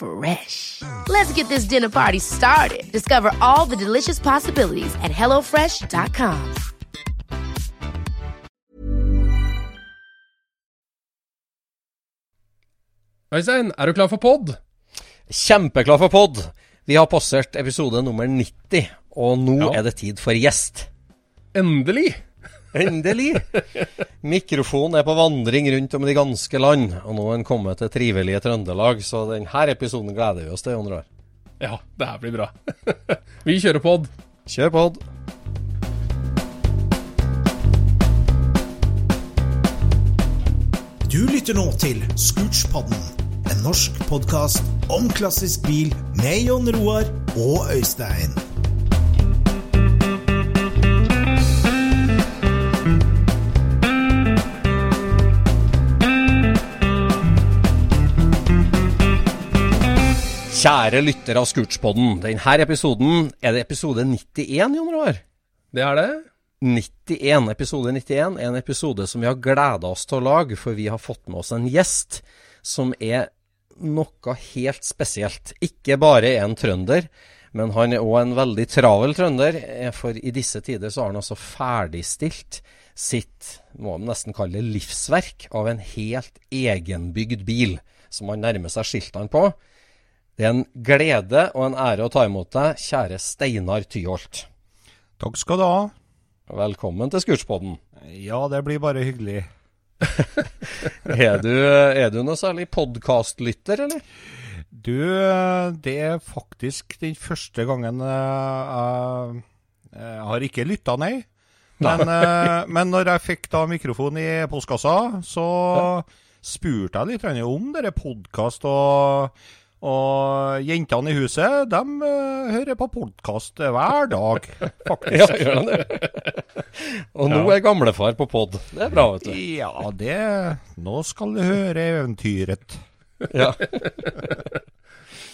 Fresh. Let's get this dinner party started. Discover all the delicious possibilities at hellofresh.com. Øystein, er du klar for pod? Kjempeklar for pod. Vi har passert episode nummer 90, og nå Ja. er det tid for gjest. Endelig! Endelig! Mikrofonen er på vandring rundt om i det ganske land, og nå er den kommet til trivelige Trøndelag, så denne episoden gleder vi oss til, Jon Roar. Ja, det her blir bra. Vi kjører pod. Kjør pod. Du lytter nå til Scootspodden, en norsk podkast om klassisk bil med Jon Roar og Øystein. Kjære lytter av Scootspodden, denne episoden er det episode 91, Jon Roar. Det er det. 91, episode 91 er en episode som vi har gleda oss til å lage, for vi har fått med oss en gjest som er noe helt spesielt. Ikke bare er en trønder, men han er òg en veldig travel trønder. eh, For i disse tider så har han altså ferdigstilt sitt, må man nesten kalle det, livsverk av en helt egenbygd bil, som han nærmer seg skiltene på. Det er en glede og en ære å ta imot deg, kjære Steinar Tyholt. Takk skal du ha. Velkommen til Scootspodden. Ja, det blir bare hyggelig. Er du, er du noe særlig podkastlytter, eller? Du, det er faktisk den første gangen eh, jeg, jeg har ikke lytta, nei. Men, eh, men når jeg fikk da mikrofon i postkassa, så spurte jeg litt om dere podkast, og, og jentene i huset, de uh, hører på podkast hver dag, faktisk. Ja, gjør det? Og nå er gamlefar på pod. Det er bra, vet du. Ja, det Nå skal du høre eventyret. Ja,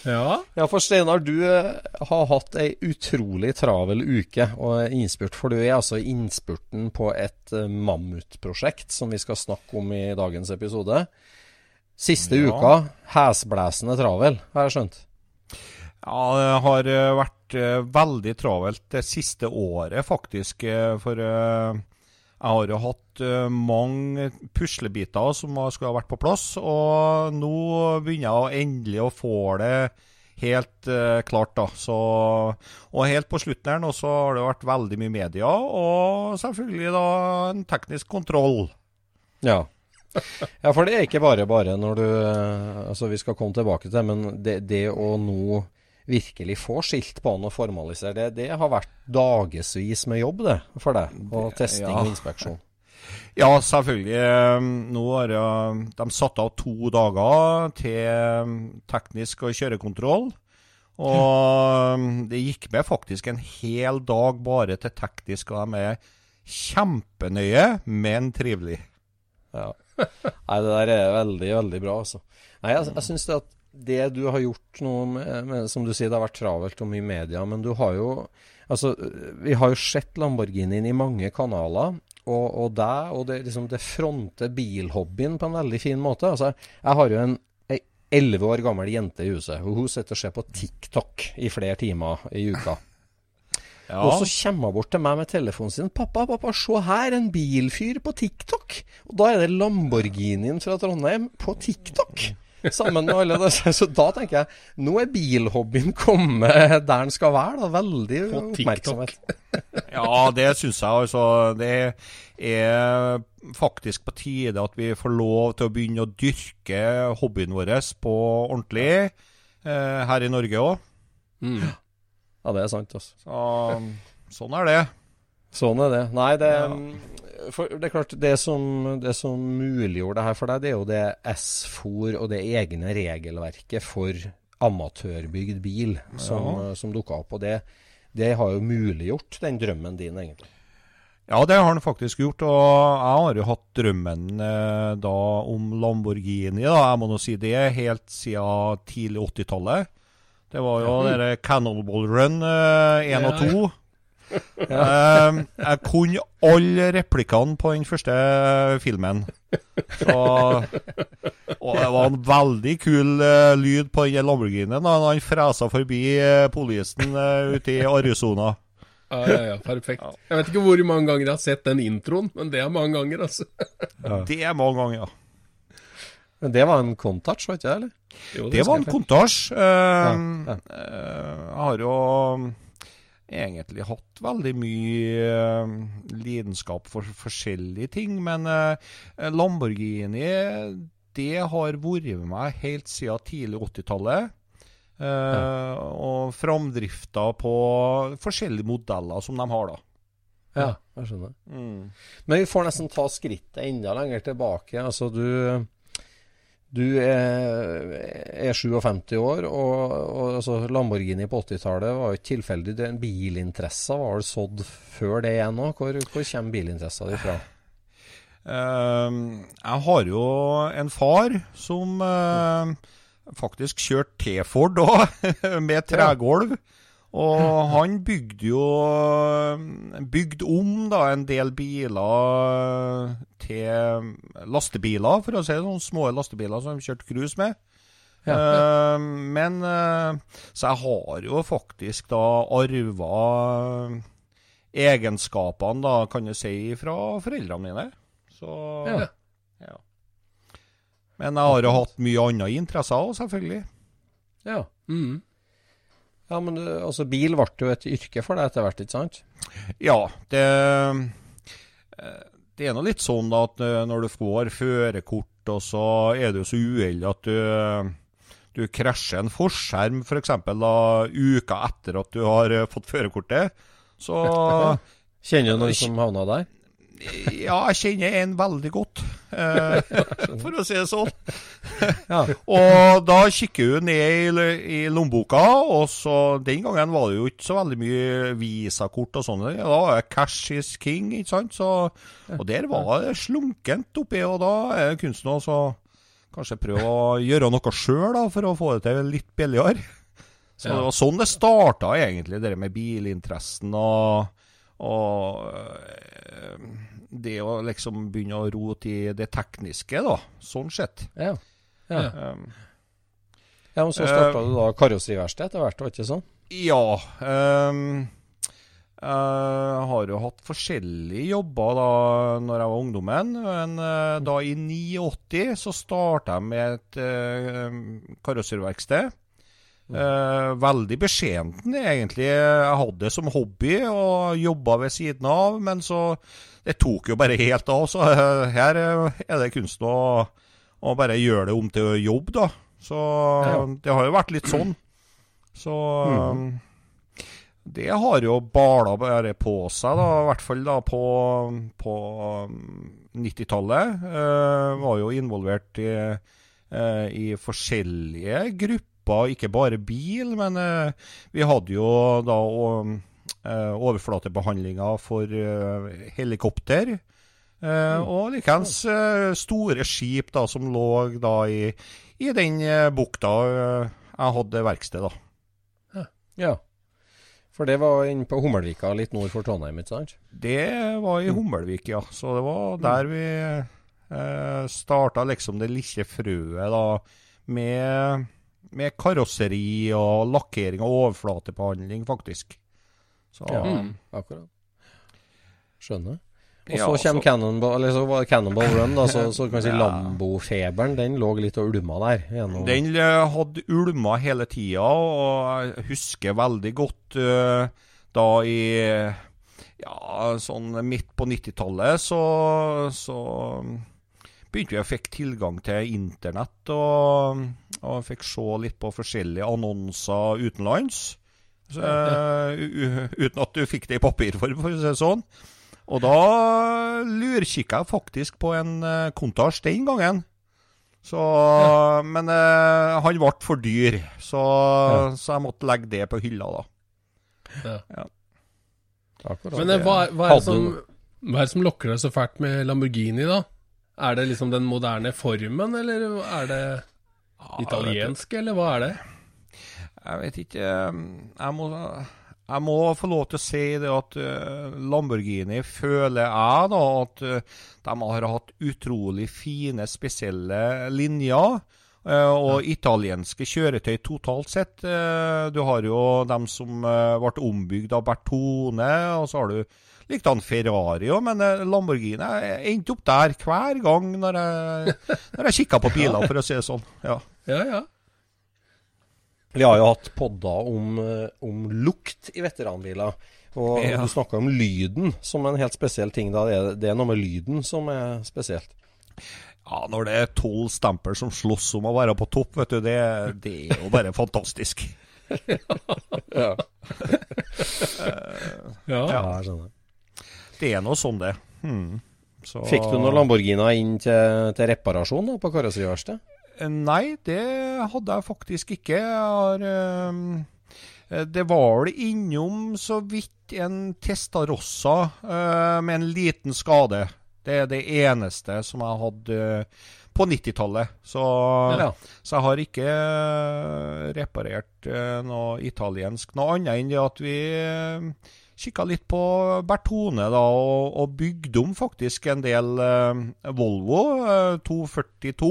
Ja. ja for Steinar, du eh, har hatt ei utrolig travel uke og innspurt. For du er altså innspurten på et eh, mammutprosjekt som vi skal snakke om i dagens episode. Siste Ja. uka, hesblesende travel, har jeg skjønt. Ja, det har eh, vært eh, veldig travelt det siste året, faktisk. eh, For jeg har jo hatt mange puslebiter som skulle ha vært på plass. Og nå begynner jeg endelig å få det helt klart, da. Så, og helt på slutten her nå så har det vært veldig mye media, og selvfølgelig da en teknisk kontroll. Ja. ja, for det er ikke bare bare når du eh, Altså, vi skal komme tilbake til det, men det, det å nå virkelig få skilt på han og formalisere det, det har vært dagevis med jobb, det, for deg. Og testing ja. og inspeksjon. Ja, selvfølgelig. Eh, Nå har de satt av to dager til eh, teknisk og kjørekontroll. Og eh, det gikk med faktisk en hel dag bare til teknisk, og de er kjempenøye, men trivelig. Ja. Nei, det der er veldig, veldig bra, altså. Nei, jeg, jeg syns det at det du har gjort nå, som du sier, det har vært travelt og mye media, men du har jo Altså, vi har jo sett Lamborghinien i mange kanaler, og, og deg, og det, liksom, det fronter bilhobbyen på en veldig fin måte. Altså, jeg har jo en elleve år gammel jente i huset, og hun sitter og ser på TikTok i flere timer i uka. Ja. Og så kommer hun bort til meg med telefonen sin. 'Pappa, pappa, se her, en bilfyr på TikTok.' Og da er det Lamborghinien fra Trondheim på TikTok. Sammen med alle disse. Så da tenker jeg nå er bilhobbyen kommet der den skal være. da, Veldig oppmerksomhet. ja, det syns jeg. altså. Det er faktisk på tide at vi får lov til å begynne å dyrke hobbyen vår på ordentlig eh, her i Norge òg. Mm. Ja, det er sant, altså. Så, sånn er det. Sånn er det. Nei, det, ja. for, det er klart, det som, det som muliggjorde det her for deg, det er jo det S-FOR og det egne regelverket for amatørbygd bil som, ja. som dukka opp. Og det, det har jo muliggjort den drømmen din, egentlig. Ja, det har han faktisk gjort. Og jeg har jo hatt drømmen eh, da om Lamborghini. da, Jeg må nå si det, helt siden tidlig 80-tallet. Det var jo ja. dere Cannonball Run 1 uh, og 2. Ja. eh, jeg kunne alle replikkene på den første filmen. Så, og det var en veldig kul uh, lyd på den Lamborghinien da han fresa forbi uh, politien uh, ute i Arizona. Ja, ja, ja, perfekt. Jeg vet ikke hvor mange ganger jeg har sett den introen, men det er mange ganger, altså. Ja. Det er mange ganger, ja. Men det var en Contouch, var ikke det? eller? Jo, det, det var en kontasj. Uh, uh, jeg har jo egentlig hatt veldig mye uh, lidenskap for forskjellige ting, men Lamborghini det har vært med meg helt siden tidlig 80-tallet. Ja. og framdrifta på forskjellige modeller som de har, da. Ja, jeg skjønner. Mm. Men vi får nesten ta skrittet enda lenger tilbake. Altså, du du er, er 57 år, og, og altså, Lamborghini på 80-tallet var jo ikke tilfeldig. Den bilinteressa var vel sådd før det igjen òg? Hvor, hvor, kommer bilinteressa di fra? Uh, jeg har jo en far som uh, faktisk kjørte T-Ford òg, med tregulv. Og han bygde jo bygde om da en del biler til lastebiler, for å si det sånn. Små lastebiler som de kjørte cruise med. Ja. Uh, men uh, Så jeg har jo faktisk da arva egenskapene, da, kan du si, fra foreldrene mine. Så ja. ja. Men jeg har jo hatt mye andre interesser òg, selvfølgelig. Ja. Mm. Ja, men altså, bil ble jo et yrke for deg etter hvert, ikke sant? Ja, det Det er nå litt sånn at eh, når du får førerkort, og så er du så uheldig at du du krasjer en forskjerm f.eks. For uka etter at du har eh, fått førerkortet, så Kjenner du noen som havna der? Ja, jeg kjenner en veldig godt, eh, for å si det sånn. ja. Og da kikker hun ned i, i lommeboka, og så den gangen var det jo ikke så veldig mye visakort og sånn. Da var det cash is king, ikke sant. Så, og der var det slunkent oppi, og da er det kunsten å kanskje prøve å gjøre noe sjøl for å få det til litt billigere. Så det var sånn det starta, egentlig, det med bilinteressen og og øh, det å liksom begynne å rote i det tekniske, da. Sånn sett. Ja. Ja, um, ja men så starta uh, du da karosseriverksted etter hvert, var det ikke sånn? Ja. Um, jeg har jo hatt forskjellige jobber da når jeg var ungdommen. Men uh, da i 89 så starta jeg med et uh, karosseriverksted. Uh, veldig beskjedent, egentlig. Jeg hadde det som hobby og jobba ved siden av, men så Det tok jo bare helt av. Så uh, her er det kunst å, å, bare gjøre det om til jobb, da. Så ja. det har jo vært litt sånn. Så mm. Det har jo bala bare på seg, da, i hvert fall da på, på 90-tallet. Uh, var jo involvert i, i forskjellige grupper stoppa ikke bare bil, men uh, vi hadde jo da uh, overflatebehandlinger for uh, helikopter. Uh, og likeens store skip da, som lå da i, i den bukta jeg hadde verksted, da. Ja. For det var inne på Hummelvika, litt nord for Trondheim, ikke sant? Det var i Hummelvik, ja. Så det var der vi eh, starta liksom det lille frøet, da. Med, med karosseri og lakkering og overflatebehandling, faktisk. Så Ja. Akkurat. Skjønner. Og så Ja, kommer så- Cannonball, eller så var Cannonball Run, da, så, så kan vi si Ja. Lambo-feberen, den lå litt og ulma der. Gjennom, Den eh, hadde ulma hele tida, og jeg husker veldig godt uh, da i ja, sånn midt på 90-tallet, så, så begynte vi å fikk tilgang til internett og, og fikk se litt på forskjellige annonser utenlands. Så, eh, uten at du fikk det i papirform, for å si det sånn. Og da lurkikka jeg faktisk på en uh, Countach den gangen. Så, Men eh, han ble for dyr, så, så jeg måtte legge det på hylla, da. Ja. Men eh, hva, hva, er det som, hva er det som lokker deg så fælt med Lamborghini, da? Er det liksom den moderne formen, eller er det italiensk, eller hva er det? Jeg vet ikke eh, Jeg må, jeg må få lov til å si det at eh, Lamborghini føler jeg da at eh, de har hatt utrolig fine, spesielle linjer. Og og italienske kjøretøy totalt sett. du har jo dem som ble ombygd av Bertone, og så har du likte han Ferrari òg, men eh, Lamborghini Jeg endte opp der hver gang når jeg, når jeg kikka på biler, for å si det sånn. Ja. Ja, ja. Vi har jo hatt podder om, eh, om lukt i veteranbiler. Og Ja. du snakka om lyden som en helt spesiell ting. da. Det er, det er noe med lyden som er spesielt. Ja, når det er tolv stamper som slåss om å være på topp, vet du, det, det er jo bare fantastisk. Ja, ja. jeg skjønner. Det er noe sånn, det. Hmm. Så, Fikk du noen Lamborghiner inn til, til reparasjon da, på karosseriverkstedet? Nei, det hadde jeg faktisk ikke. Jeg har eh, Det var vel innom så vidt en Testarossa øh, med en liten skade. Det er det eneste som jeg hadde eh, på 90-tallet. Så, Ja. så jeg har ikke eh, reparert eh, noe italiensk. Noe annet enn det at vi kikka litt på Bertone da, og, og bygde om faktisk en del eh, Volvo eh, 242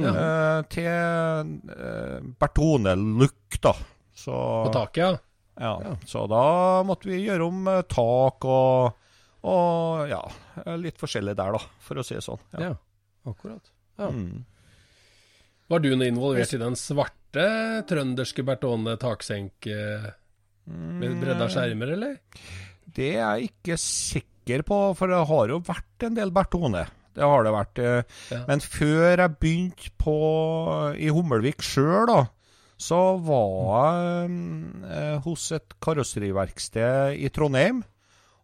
eh, til uh, Bertone-look, da. Så, På taket, ja. ja, så da måtte vi gjøre om eh, tak og, og ja, litt forskjellig der, da, for å si det sånn. Ja. Ja, akkurat. Ja. Mm. Var du noe involvert i den svarte trønderske Bertone taksenke med bredda skjermer, eller? Det er jeg ikke sikker på, for det har jo vært en del Bertone. Det har det vært. eh, Ja. Men før jeg begynte på, i Hummelvik sjøl, da, så var jeg eh, hos et karosseriverksted i Trondheim.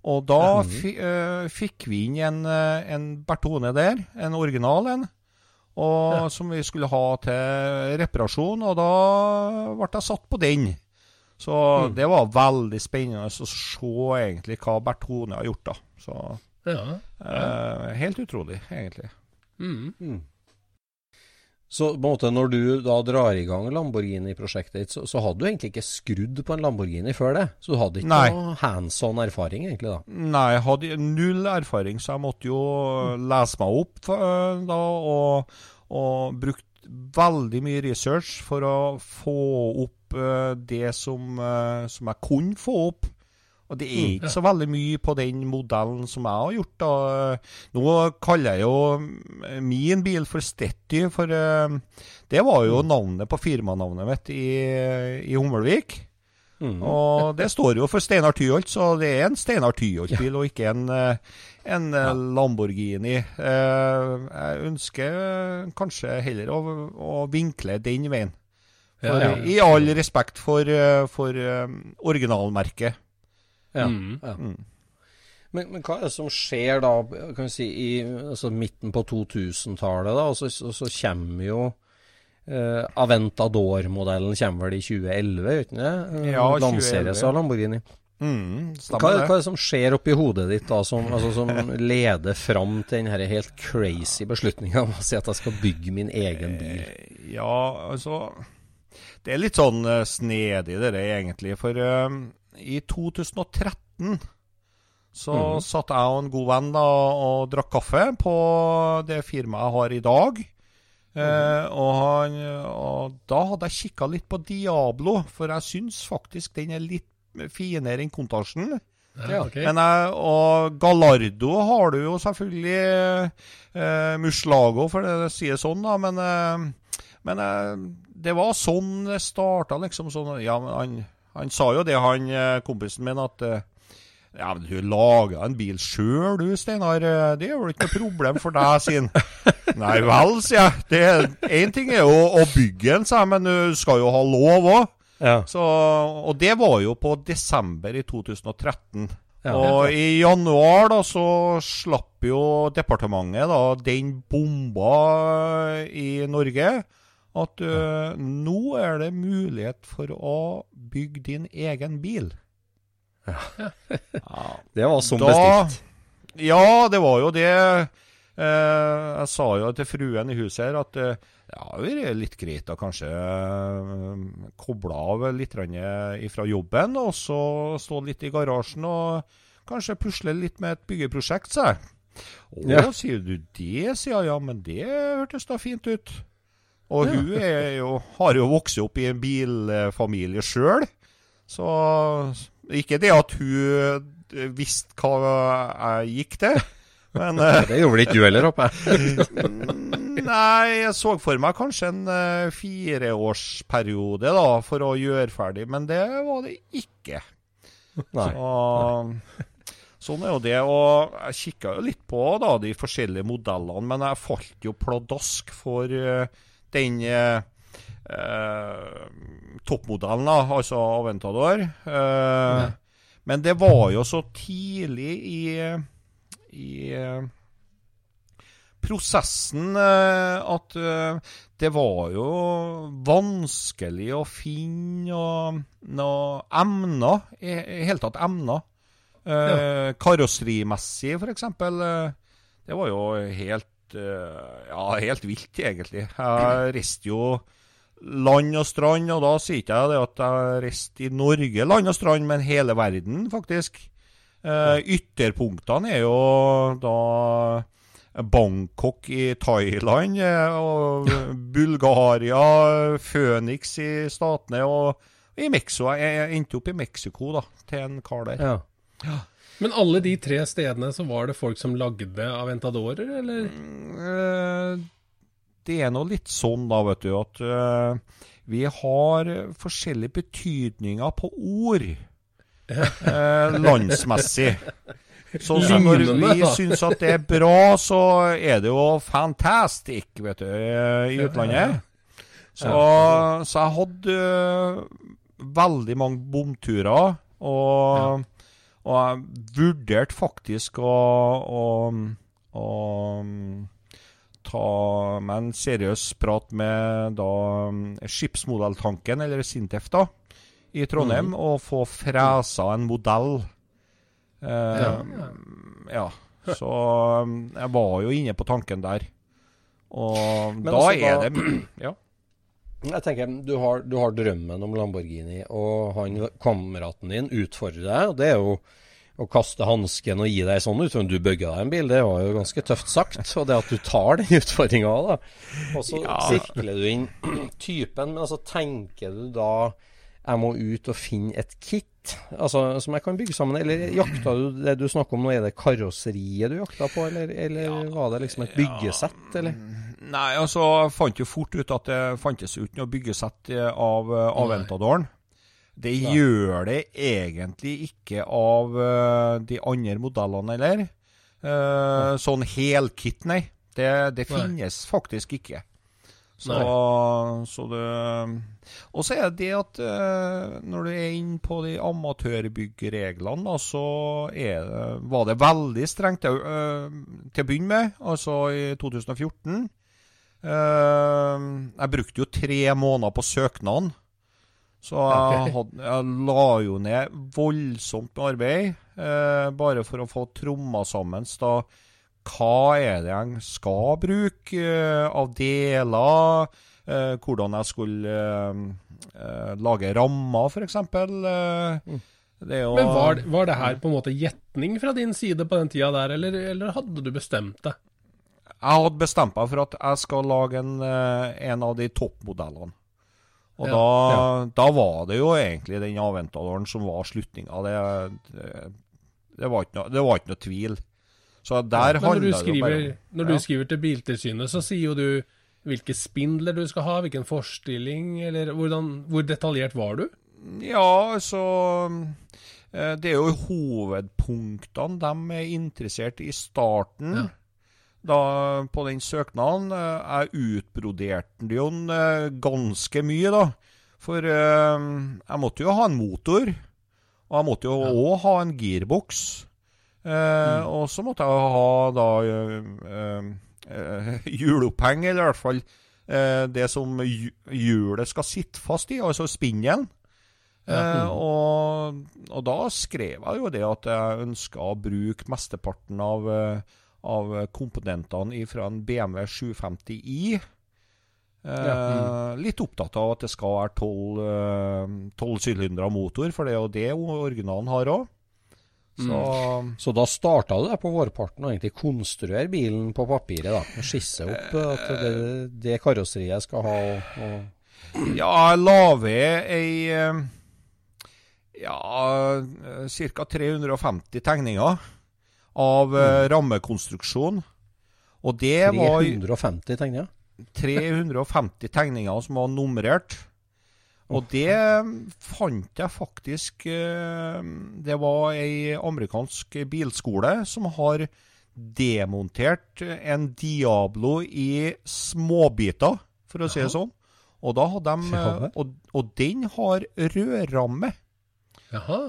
Og da eh, fikk vi inn en, eh, en Bertone der, en original en. Og, Som vi skulle ha til reparasjon, og da ble jeg satt på den. Så det var veldig spennende å se egentlig hva Bertone har gjort, da. Så Ja. eh, helt utrolig, egentlig. Mm. Så på en måte når du da drar i gang Lamborghini-prosjektet ditt, så, så hadde du egentlig ikke skrudd på en Lamborghini før det? Så du hadde ikke Nei. noe hands on erfaring, egentlig, da? Nei, jeg hadde null erfaring, så jeg måtte jo lese meg opp eh, da, og, og brukt veldig mye research for å få opp eh, det som, eh, som jeg kunne få opp. Og det er ikke så veldig mye på den modellen som jeg har gjort. da. Nå kaller jeg jo min bil for Stetty, for eh, det var jo navnet på firmanavnet mitt i, i Hummelvik. Mm. Og det står jo for Steinar Tyholt, så det er en Steinar Tyholt-bil, og ikke en, eh, en ja. Lamborghini. Eh, Jeg ønsker eh, kanskje heller å, å vinkle den veien. Ja, For, ja. I all respekt for, eh, for eh, originalmerket. Ja. Mm. ja. Mm. Men, men hva er det som skjer da, kan vi si, i altså midten på 2000-tallet, da? Så, så, så kommer jo eh, Aventador-modellen kommer vel i 2011, gjør ikke det? Eh, Ja, Lanseres 2011. av Lamborghini. Mm, Hva, hva er det. som skjer oppi hodet ditt da, som, altså, som leder fram til den helt crazy beslutninga om å si at jeg skal bygge min egen bil? Eh, Ja, altså det er litt sånn uh, snedig, det der, egentlig. For uh, i 2013 så mm. satt jeg og en god venn da, og drakk kaffe på det firmaet jeg har i dag. Mm. Uh, og, han, og, da hadde jeg kikka litt på Diablo, for jeg syns faktisk den er litt finere enn Kontasjen. Ja, okay. Men, og Gallardo har du jo selvfølgelig eh, Muslago, for det, det sier sånn, da. Men, eh, men eh, det var sånn det starta, liksom. Sånn, ja, han, han, sa jo det, han eh, kompisen min, at eh, ja, men Du laga en bil sjøl du, Steinar. Det er vel ikke noe problem for deg, sin. Nei vel, sier jeg. Én ting er jo å bygge en, sier jeg, men du skal jo ha lov òg. Ja. og det var jo på desember i 2013. Ja, og i januar da så slapp jo departementet da den bomba i Norge at uh, nå er det mulighet for å bygge din egen bil. Ja. det var som da, bestilt. Ja, det var jo det. Uh, jeg sa jo til fruen i huset her at uh, ja, det er litt greit å kanskje uh, koble av litt fra jobben, og så stå litt i garasjen og kanskje pusle litt med et byggeprosjekt, sa jeg. Å, ja. sier du det, sier jeg. Ja, men det hørtes da fint ut. Og ja. hun jo, har jo vokst opp i en bilfamilie sjøl, så ikke det at hun visste hva jeg gikk til. Men, det gjorde vel ikke du heller, håper jeg? Nei, jeg så for meg kanskje en uh, fireårsperiode da, for å gjøre ferdig, men det var det ikke. Nei. Så, sånn er jo det. Og jeg kikka jo litt på da, de forskjellige modellene, men jeg falt jo pladask for uh, den uh, toppmodellen, da, altså Aventador. Men det var jo så tidlig i, i prosessen eh, at eh, det var jo vanskelig å finne noe emner, i, i hele tatt emner. Eh, ja. Karosserimessig, f.eks. Det var jo helt Ja, helt vilt, egentlig. Jeg reiste jo land og strand, og da sier ikke jeg det at jeg reiste i Norge land og strand, men hele verden, faktisk. ytterpunktene er jo da Bangkok i Thailand eh, og Bulgaria, Phoenix i Statene og i Mexico. Jeg endte opp i Mexico, da, til en kar der. Ja. Ja. Men alle de tre stedene, så var det folk som lagde Aventadorer, eller? Mm, eh, det er nå litt sånn, da, vet du, at uh, vi har forskjellige betydninger på ord. Uh, landsmessig. Så, når vi syns at det er bra, så er det jo fantastic, vet du, i utlandet. Så, så jeg hadde uh, veldig mange bomturer, og, og jeg vurderte faktisk å, å, å ta meg en seriøs prat med da skipsmodelltanken, eller Sintef, da, i Trondheim, mm. og få fresa en modell ja. ja. Så um, jeg var jo inne på tanken der. Og Men da altså, er det Ja. Jeg tenker, du har, du har, drømmen om Lamborghini, og han, kameraten din utfordrer deg. og Det er jo å kaste hansken og gi deg sånn ut som du bygger deg en bil, det var jo ganske tøft sagt. Og det at du tar den utfordringa da. Og så ja. sirkler du inn typen, men altså tenker du da jeg må ut og finne et kit altså, som jeg kan bygge sammen? Eller jakta du det du snakker om nå, er det karosseriet du jakta på, eller, eller ja, var det liksom et byggesett, eller? Nei, altså, jeg fant jo fort ut at det fantes ikke noe byggesett av uh, Aventadoren. Det Nei. gjør det egentlig ikke av uh, de andre modellene heller. Uh, sånn helkit, nei. Det, det finnes nei. faktisk ikke. Så, så det Og så er det det at uh, når du er inne på de amatørbyggereglene, da, så det, var det veldig strengt uh, til å begynne med, altså i 2014. Uh, eh, jeg brukte jo tre måneder på søknaden. Så jeg, hadde, jeg, la jo ned voldsomt med arbeid, bare for å få tromma sammen da hva er det jeg skal bruke eh, av deler? Eh, hvordan jeg skulle eh, eh, lage rammer, f.eks. Eh, det jo... Men var, var, det her på en måte gjetning fra din side på den tida der, eller, eller hadde du bestemt det? Jeg hadde bestemt meg for at jeg skal lage en, en av de toppmodellene. Og ja, da, ja. da, var det jo egentlig den Aventadoren som var slutninga. Det, det, det, var ikke noe, det var ikke noe tvil. Så der ja, handler det jo bare Når du skriver til Biltilsynet, så sier jo du hvilke spindler du skal ha, hvilken forstilling, eller hvordan, hvor detaljert var du? Ja, altså eh, Det er jo hovedpunktene de er interessert i starten. Ja. Da, på den søknaden. Eh, jeg utbroderte den jo eh, ganske mye, da. For jeg måtte jo ha en motor. Og jeg måtte jo òg ja. ha en gearboks. mm. Og så måtte jeg ha da uh, hjuloppheng, eller i hvert fall uh, det som hjulet skal sitte fast i, altså spinningen. Uh, og, og, da skrev jeg jo det at jeg ønska å bruke mesteparten av, av komponentene fra en BMW 750i. Ja. Mm. Litt opptatt av at det skal være tolv sylindere motor, for det er jo det originalen har òg. Så, mm. så da starta du på vårparten og egentlig konstruere bilen på papiret? da, Skisse opp at det, det karosseriet skal ha? Og, og ja, jeg la ved ei ja, ca. 350 tegninger av mm. rammekonstruksjon. Og det 350 var 350 tegninger? 350 tegninger som var nummerert. Og det fant jeg faktisk eh, Det var ei amerikansk bilskole som har demontert en Diablo i småbiter, for å si det sånn. Og, de, og, og den har rødramme. Jaha.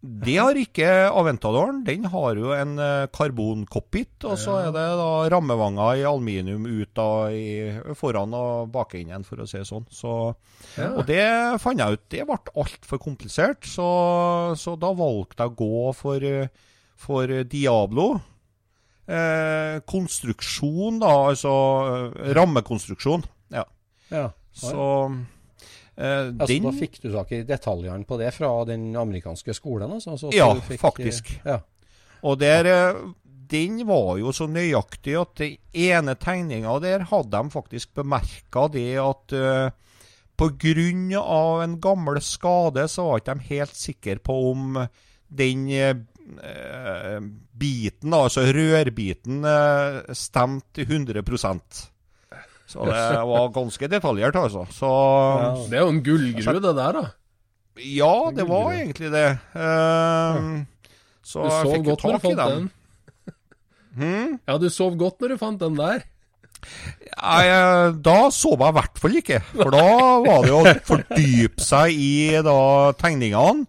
Det har ikke Aventadoren. Den har jo en uh, karboncockpit, og så er det da rammevanger i aluminium ut da i, foran og bakenden, for å si det sånn. Så, ja. Og det fant jeg ut, det ble altfor komplisert, så, så, da valgte jeg å gå for, for Diablo. Eh, konstruksjon, da, altså eh, rammekonstruksjon. Ja. ja. Så Uh, altså, den, da fikk du tak i detaljene på det fra den amerikanske skolen? Altså, ja, fikk, faktisk. Ja. Og der, eh, den var jo så nøyaktig at den ene tegninga der hadde de faktisk bemerka det at uh, pga. en gammel skade så var ikke de helt sikre på om den uh, biten, altså rørbiten, uh, stemte 100 så det var ganske detaljert, altså. Så, ja, det er jo en gullgruve, det der, da. Ja, det var egentlig det. Uh, så du sov godt når du fant den. Hmm? Ja, du sov godt når du fant den der. Nei, da sov jeg i hvert fall ikke. For da var det jo å fordype seg i da, tegningene.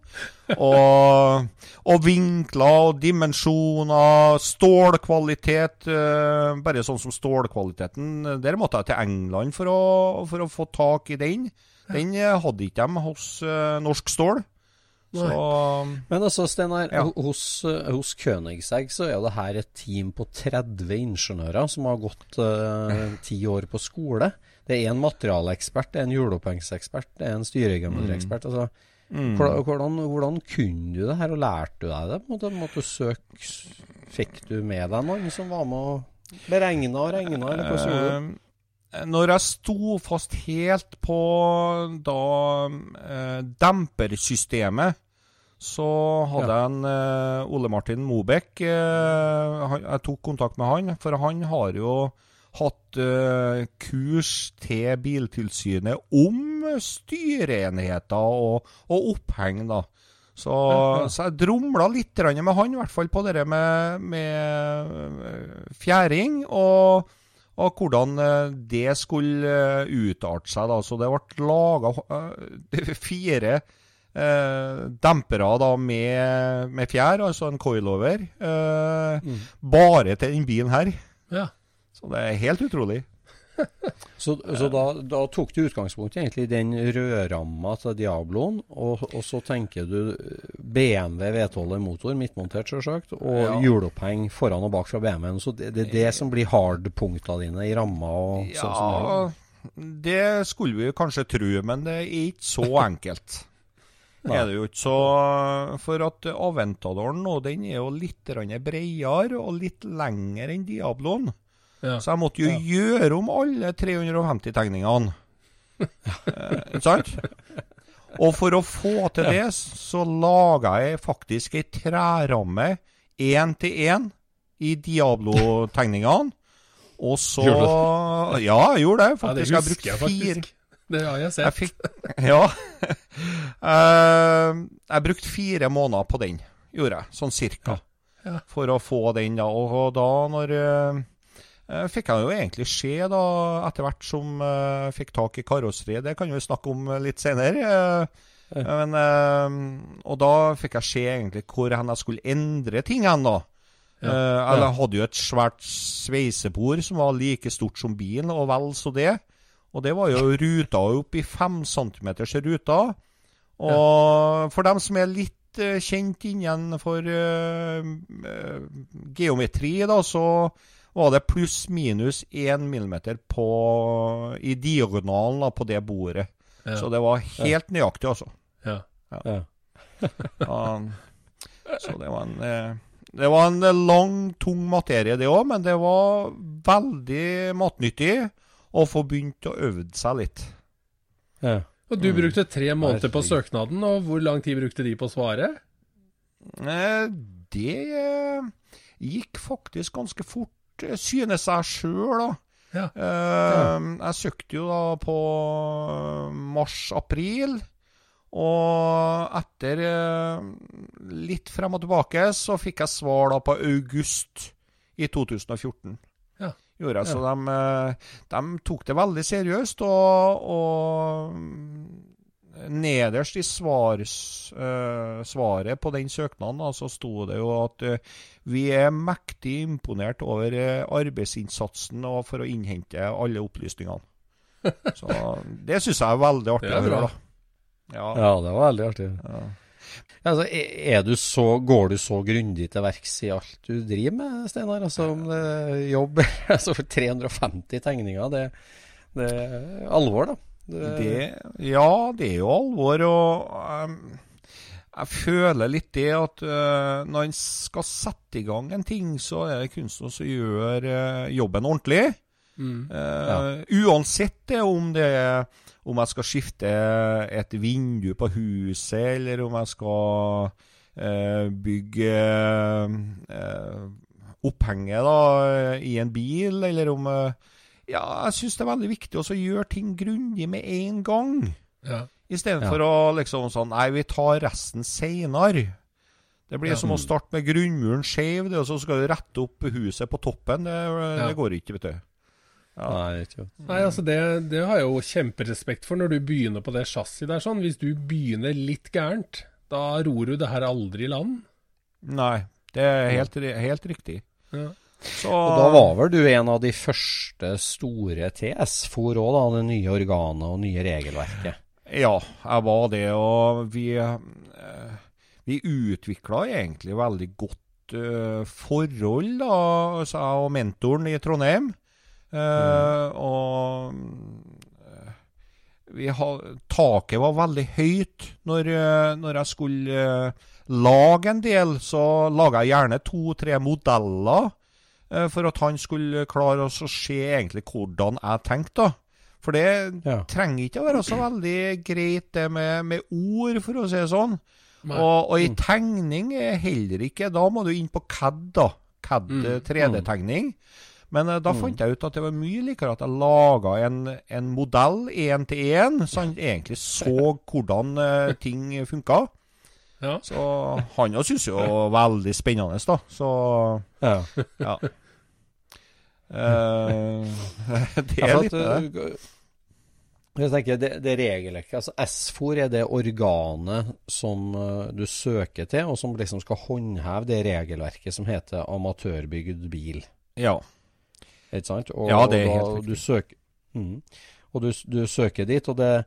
Og og vinkler og dimensjoner, stålkvalitet. Uh, bare sånn som stålkvaliteten. Der måtte jeg til England for å, for å få tak i den. Den uh, hadde ikke de hos uh, Norsk Stål. Så, Men altså, Steinar, ja. hos, hos Königsegg så er det her et team på 30 ingeniører som har gått ti år på skole. Det er en materialekspert, det er en hjulopphengsekspert, det er en styregeometriekspert. Mm. Altså, Mm. Hvordan, hvordan, kunne du det her, og lærte du deg det? Måtte. Måtte søke, fikk du med deg noen som var med og beregna og regna? Eller hvordan uh, Når jeg sto fast helt på da eh, dempersystemet, så hadde ja. jeg en eh, Ole Martin Mobek Jeg tok kontakt med han, for han har jo hatt uh, kurs til Biltilsynet om styreenheter og, og oppheng. da. Så, så, jeg drumla litt med han, i hvert fall på det med, med eh, fjæring. Og, og, hvordan eh, det skulle utarte seg. da. Så det ble laga fire eh, dempere da med, med, fjær, altså en coilover, eh, mm. bare til denne bilen her. Ja. Så det er helt utrolig. så, så da, da, tok du utgangspunkt egentlig i den rødramma til Diabloen, og, og, så tenker du BMW V12 motor, midtmontert selvsagt, og ja. hjuloppheng foran og bak fra BMW-en. Så det, det, er det som blir hardpunktene dine i ramma? Og, ja, sånn det skulle vi kanskje tro, men det er ikke så enkelt. Det er det jo ikke. Så for at Aventadoren nå, den er jo litt bredere og litt lengre enn Diabloen. Ja. Så jeg måtte jo gjøre om alle 350 tegningene. Eh, sant? Og for å få til det, så laga jeg faktisk ei træramme én til én i Diablo-tegningene. Og så Ja, jeg gjorde det. Ja, det Faktisk. jeg husker jeg brukte fire. Det har jeg jeg sett. fikk Ja. uh, jeg brukte fire måneder på den, gjorde jeg. Sånn cirka. Ja. For å få den, da. Og, og da når eh, fikk jeg jo egentlig se, da, etter hvert som eh, jeg fikk tak i karosseriet. Det kan vi snakke om litt senere. eh, men, eh, og da fikk jeg se egentlig hvor hen jeg skulle endre ting hen, da. Eh, eller jeg hadde jo et svært sveisebord som var like stort som bilen, og vel så det. Og det var jo ruta opp i fem centimeters ruter. Og for dem som er litt eh, kjent innenfor uh, eh, geometri, da, så var det pluss-minus én millimeter på, i diagonalen da, på det bordet. Ja. Så det var helt nøyaktig, altså. Ja. Ja. Ja, så det var en eh, Det var en eh, lang, tung materie, det òg, men det var veldig matnyttig å få begynt å øve seg litt. Ja. Og du brukte tre måneder på søknaden, og hvor lang tid brukte de på å svare? Eh, Det gikk faktisk ganske fort, eh, synes jeg sjøl, da. Ja. Eh, Jeg søkte jo da på mars-april. Og etter eh, litt frem og tilbake så fikk jeg svar da på august i 2014. Ja. Gjorde jeg, Så de, eh, de tok det veldig seriøst. Og, og nederst i svars, uh, svaret på den søknaden da, så sto det jo at uh, vi er mektig imponert over uh, arbeidsinnsatsen og for å innhente alle opplysningene. Så det syns jeg er veldig artig Det er å høre. bra. da. Ja. ja, det var veldig artig. Ja. Altså, er er du så, går du så grundig til verks i alt du driver med, Steinar? Altså, om det er jobb altså, 350 tegninger, det, det er alvor, da. Det, ja, det er jo alvor. Og Um, jeg føler litt det at uh, når en skal sette i gang en ting, så er det kunstneren som gjør uh, jobben ordentlig. Mm. Eh, Uansett det om det er om jeg skal skifte et vindu på huset, eller om jeg skal eh, bygge eh, opphenget da, i en bil, eller om eh, Ja, jeg syns det er veldig viktig også å gjøre ting grundig med en gang. Ja. Istedenfor for å liksom sånn Nei, vi tar resten seinere. Det blir Ja. som å starte med grunnmuren skeiv, og så skal du rette opp huset på toppen. Det, Ja. det går ikke, vet du. Nei, det er ikke Nei, altså det, det har jeg jo kjemperespekt for når du begynner på det chassiset der sånn. Hvis du begynner litt gærent, da ror du det her aldri i land. Nei, det er helt, helt riktig. Ja. Så Og da var vel du en av de første store TS for òg, da, det nye organet og nye regelverket? Ja, jeg var det, og vi eh, Vi utvikla egentlig veldig godt uh, forhold, da, altså jeg og mentoren i Trondheim. Eh, Og eh, vi ha, taket var veldig høyt. Når, når jeg skulle uh, lage en del, så laga jeg gjerne to-tre modeller for at han skulle klare å se egentlig hvordan jeg tenkte. da. For det Ja. trenger ikke å være så veldig greit det med, med ord, for å si det sånn. Og, og i tegning er heller ikke Da må du inn på CAD, da. CAD eh, 3D-tegning. Men uh, da fant jeg ut at det var mye likere at jeg laga en, en modell én til én, så han egentlig så hvordan uh, ting funka. Ja. Så han òg syntes jo veldig spennende, da. Så Ja. ja. Eh, det er litt det. uh, Jeg tenker det, det regelverket, altså SFOR er det organet som uh, du søker til, og som liksom skal håndheve det regelverket som heter amatørbygd bil. Ja. Ikke sant? Og, Ja, det er helt riktig. Du søker, mm, og du, du søker dit, og det Eh,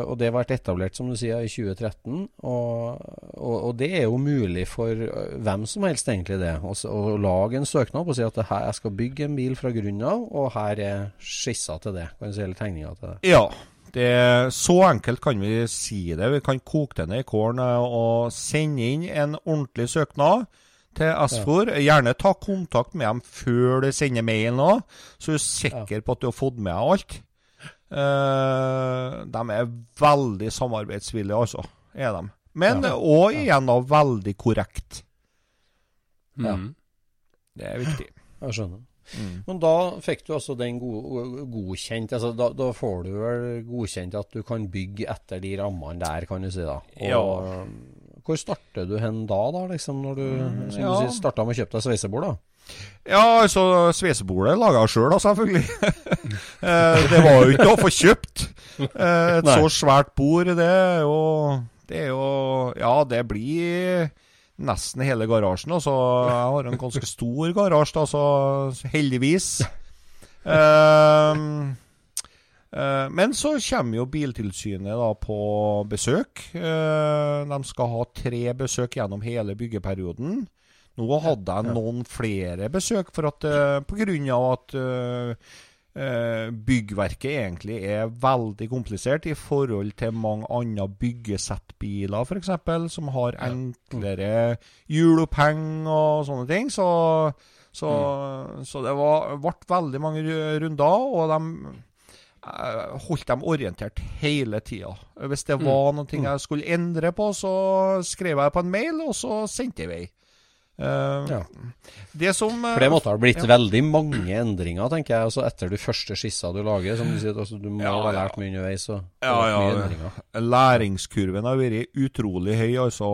Og det ble etablert, som du sier, i 2013. Og, og, og det er jo mulig for eh, hvem som helst, egentlig, det. Å lage en søknad og si at det her, jeg skal bygge en bil fra grunnen av, og her er skissa til det. Kan du si, eller tegninger til det. Ja. Det, er så enkelt kan vi si det. Vi kan koke det ned i kålen eh, og sende inn en ordentlig søknad til SFOR. Gjerne ta kontakt med dem før du sender mailen òg, så du er sikker på at du har fått med deg alt. Eh, de er veldig samarbeidsvillige, altså. Er de. Men òg igjen da veldig korrekt. Ja. Mm. Det er viktig. Jeg skjønner. Mm. Men da fikk du altså den go godkjent altså da, da får du vel godkjent at du kan bygge etter de rammene der, kan du si da. Og Ja. Hvor starter du hen da, da, liksom, når du som ja. du sier, starta med å kjøpe deg sveisebord, da? Ja, altså, sveisebordet laga jeg sjøl, selvfølgelig. Eh, det var jo ikke å få kjøpt. Eh, Et så svært bord, det er jo Det er jo Ja, det blir nesten hele garasjen. Altså, jeg har en ganske stor garasje, da, så heldigvis. Eh, men så kommer jo Biltilsynet da på besøk. De skal ha tre besøk gjennom hele byggeperioden. Nå hadde jeg noen flere besøk, for at, eh, på grunn av at eh, eh, byggverket egentlig er veldig komplisert i forhold til mange andre byggesettbiler, f.eks., som har enklere hjuloppheng og sånne ting. Så, så, så det var, ble veldig mange runder, og de holdt dem orientert hele tida. Hvis det var noe jeg skulle endre på, så skrev jeg på en mail, og så sendte jeg i vei. Eh, Ja. Det som eh, For det måtte ha blitt ja. veldig mange endringer, tenker jeg, altså etter de første skissa du lager. Som du sier, altså, du må Ja, ha ja. lært mye underveis. Og, og Ja, ja. Læringskurven har vært utrolig høy, altså.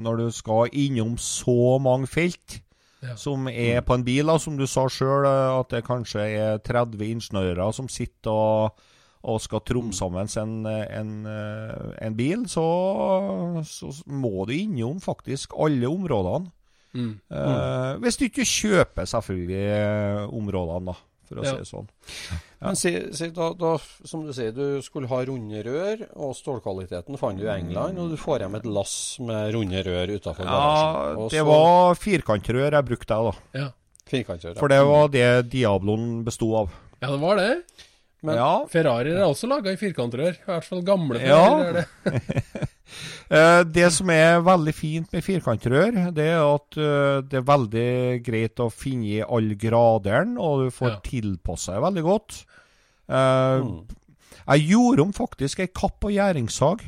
Når du skal innom så mange felt Ja. som er på en bil, da, som du sa sjøl, at det kanskje er 30 ingeniører som sitter og, og skal tromme sammen en, en, en bil, så, så må du innom faktisk alle områdene. Mm. Eh, hvis du ikke kjøper selvfølgelig områdene, da, for å Ja. si det sånn. Men si, si da, da, som du sier, du skulle ha runde rør, og stålkvaliteten fant du i England, og du får hjem et lass med runde rør utafor Ja, garasjen. Det var firkantrør jeg brukte, da. Ja. Firkantrør. For det var det Diabloen besto av. ja, det var det. Men- ja. Ferrarier er også laga i firkantrør. I hvert fall gamle Ja. Ferrarier. er det. Eh, som er veldig fint med firkantrør, det er at eh, det er veldig greit å finne i alle graderen, og du får Ja. tilpassa deg veldig godt. Eh, Mm. Jeg gjorde om faktisk ei kapp- og gjæringssag.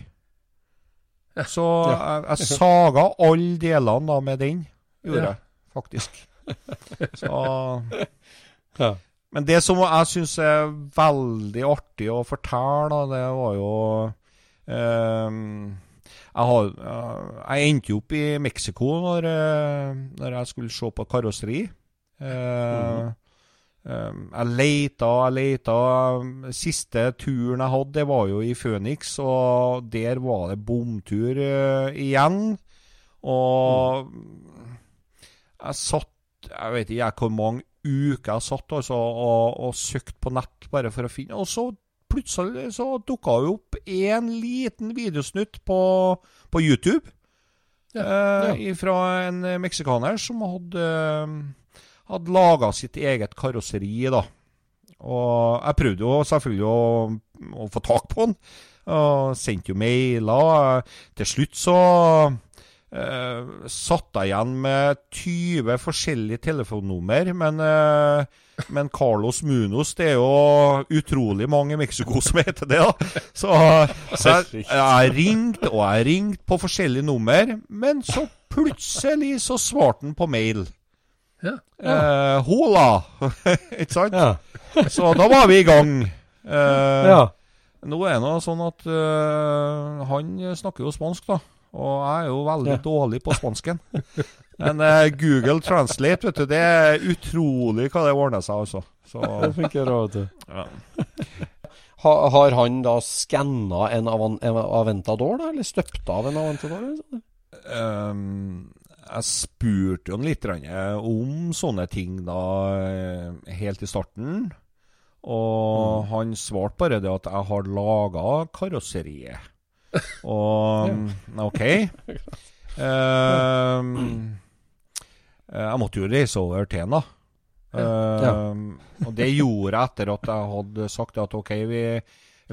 Så jeg, jeg saga alle delene da med den, gjorde jeg faktisk. Så Ja. Men det som jeg syns er veldig artig å fortelle, det var jo ehm, jeg, har, jeg endte jo opp i Mexico når, eh, når jeg skulle se på karosseri. Mm. jeg leita, jeg leita. Siste turen jeg hadde, det var jo i Phoenix, og der var det bomtur igjen. Og jeg satt Jeg vet ikke hvor mange uker jeg satt altså, og, og søkte på nett bare for å finne Og så plutselig så dukka det opp en liten videosnutt på, på YouTube. Eh, Fra en meksikaner som hadde, eh, hadde laga sitt eget karosseri. da. Og jeg prøvde jo selvfølgelig å, å få tak på den. Og sendte jo mailer. Til slutt så eh, satt igjen med 20 forskjellige telefonnummer. Men, eh, men Carlos Munos, det er jo utrolig mange i Mexico som heter det. da. Så, så jeg, jeg ringte og jeg ringte på forskjellige nummer. Men så plutselig så svarte han på mail. Ja. Eh, hola! Ikke sant? Ja. Så da var vi i gang. Eh, ja. Nå er det nå sånn at uh, han snakker jo spansk, da. Og jeg er jo veldig Ja. dårlig på spansken. Men uh, Google Translate, vet du, det er utrolig hva det ordner seg, altså. Så, Det funker bra, vet du. ja. Ha, har han da skanna en, en Aventador, da? Eller støpt av en Aventador? eller? Ehm, jeg spurte jo litt om sånne ting da, eh, helt i starten. Og han svarte bare det at 'jeg har laga karosseriet'. Og OK. Ehm, eh, jeg måtte jo reise over til ham, da. Uh, Og det gjorde jeg etter at jeg hadde sagt at OK, vi,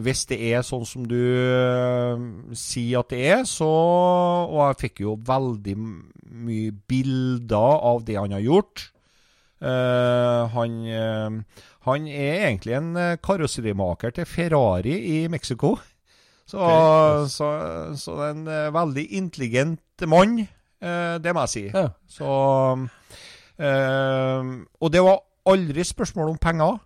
hvis det er sånn som du uh, sier at det er, så Og jeg fikk jo veldig mye bilder av det han har gjort. Uh, han, han er egentlig en karosserimaker til Ferrari i Mexico. Så, så, så det er en eh, veldig intelligent mann, eh, det må jeg si. Ja. Så eh, Og det var aldri spørsmål om penger.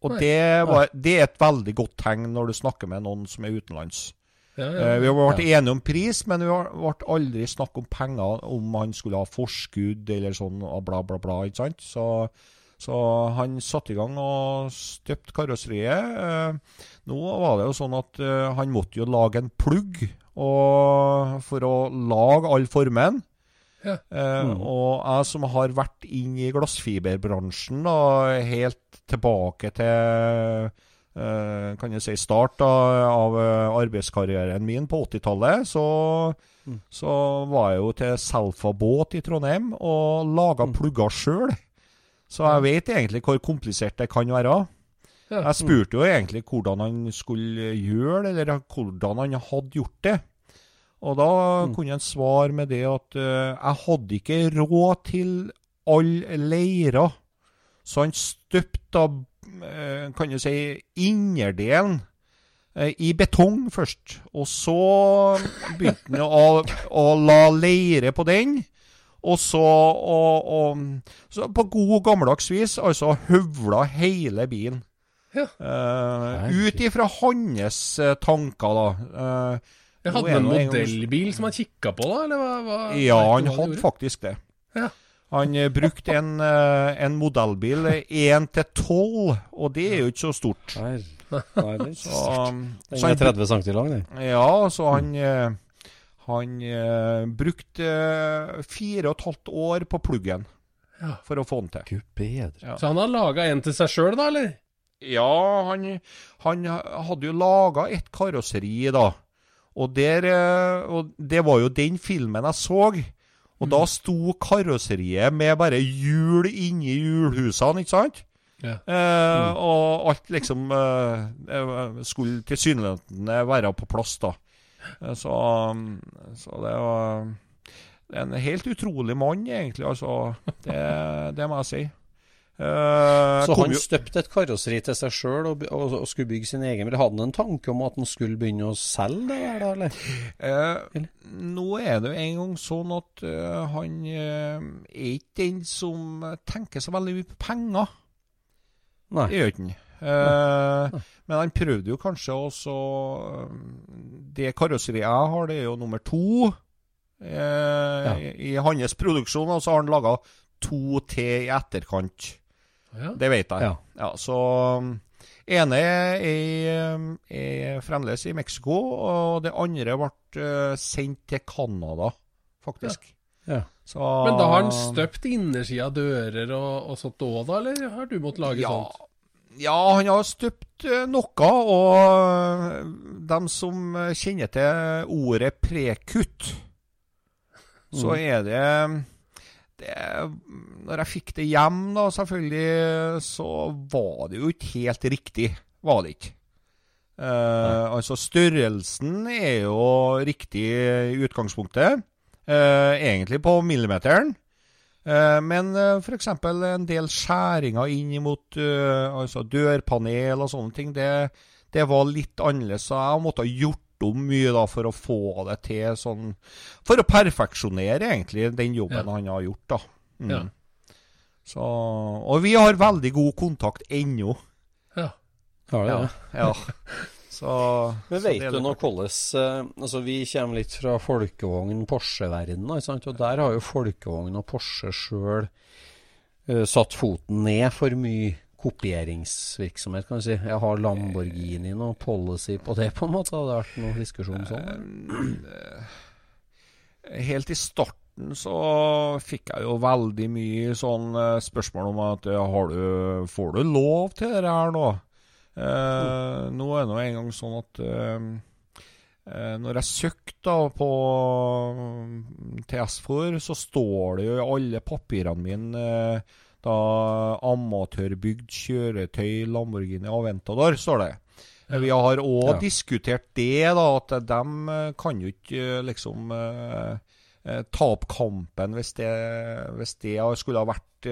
Og det, var, det er et veldig godt tegn når du snakker med noen som er utenlands. Ja, ja. ja. vi har vært enige om pris, men vi har ble aldri snakk om penger, om han skulle ha forskudd eller sånn, og bla, bla, bla. ikke sant? Så, så han satte i gang og støpte karosseriet. Nå var det jo sånn at uh, han måtte jo lage en plugg og, for å lage all formen. Ja. Eh, Og jeg som har vært inn i glassfiberbransjen da, helt tilbake til uh, kan jeg si start da, av arbeidskarrieren min på 80-tallet, så, så var jeg jo til Selfa båt i Trondheim og laga plugger sjøl. Så jeg vet egentlig hvor komplisert det kan være. Ja. Jeg spurte jo egentlig hvordan han skulle gjøre det, eller hvordan han hadde gjort det. Og da kunne han svare med det at uh, jeg hadde ikke råd til alle leirer. Så han støpte eh, kan du si, innerdelen uh, i betong først. Og så begynte han å, å la leire på den. Og så, og, og, så på god gammeldags vis altså høvla hele bilen. Ja. Eh, ut ifra hans eh, tanker, da. Uh, Jeg hadde han en modellbil som han kikka på, da? Eller hva, hva, Ja, han hadde gjorde? faktisk det. Ja. Han eh, brukte en, eh, en modellbil 1 til 12, og det er jo ikke så stort. Nei, nei, det er ikke Så, stort. um, Den er 30 cm lang, den. ja, så han eh, Han eh, brukte eh, fire og et halvt år på pluggen Ja. for å få den til. Gud bedre. Ja. Så han har laga en til seg sjøl, da, eller? Ja, han, han hadde jo laga et karosseri, da. Og, der, eh, og det var jo den filmen jeg så. Og da sto karosseriet med bare hjul inni hjulhusene, ikke sant? Ja. Eh, Og alt liksom eh, eh, skulle tilsynelatende være på plass, da. Så, så det var en helt utrolig mann, egentlig. altså. Det, det må jeg si. Eh, Så han jo- støpte et karosseri til seg sjøl og, og, og skulle bygge sin egen bil. Hadde han en tanke om at han skulle begynne å selge det der, da, eller? Nå er det jo en gang sånn at uh, han er ikke den som tenker så veldig mye på penger. Nei. Det gjør ikke han. Men han prøvde jo kanskje også Det karosseriet jeg har, det er jo nummer to ja. i, i hans produksjon. Og så har han laga to til i etterkant. Ja. Det vet jeg. Ja. Ja, så um, ene er, er fremdeles i Mexico, og det andre ble eh, sendt til Canada, faktisk. Ja. Så, Men da har han støpt innersida av dører og, og sånt òg, da? Eller har du måttet lage ja, sånt? ja, han har støpt eh, noe, og dem som kjenner til ordet prekutt, så er det det, når jeg fikk det hjem, da, selvfølgelig, så var det jo ikke helt riktig. Var det ikke. Eh, altså, størrelsen er jo riktig i utgangspunktet. eh, egentlig på millimeteren. Eh, men uh, f.eks. en del skjæringer inn mot eh, altså dørpanel og sånne ting, det, det var litt annerledes. Så jeg måtte ha gjort om mye da for å få det til sånn For å perfeksjonere egentlig den jobben Ja. han har gjort, da. Mm. Ja. Så, og vi har veldig god kontakt ennå. Ja. Har det, Ja. ja. ja. Så, Men vet du nå hvordan eh, Altså, vi kommer litt fra folkevogn Porsche-verdenen. Og der har jo folkevogn og Porsche sjøl satt foten ned for mye kopieringsvirksomhet, kan du si. Jeg har Lamborghini og policy på det, på en måte? Hadde det vært noen diskusjon sånn? Helt i starten så fikk jeg jo veldig mye sånn eh, spørsmål om at eh, du, får du lov til det her nå? Eh, nå er det nå en gang sånn at eh, eh, når jeg søkte på mm, TS-for, så står det jo i alle papirene mine eh, da amatørbygd kjøretøy Lamborghini Aventador, står det. Vi har òg Ja. diskutert det, da, at de eh, kan jo ikke eh, liksom eh, ta opp kampen hvis det, hvis det skulle ha vært,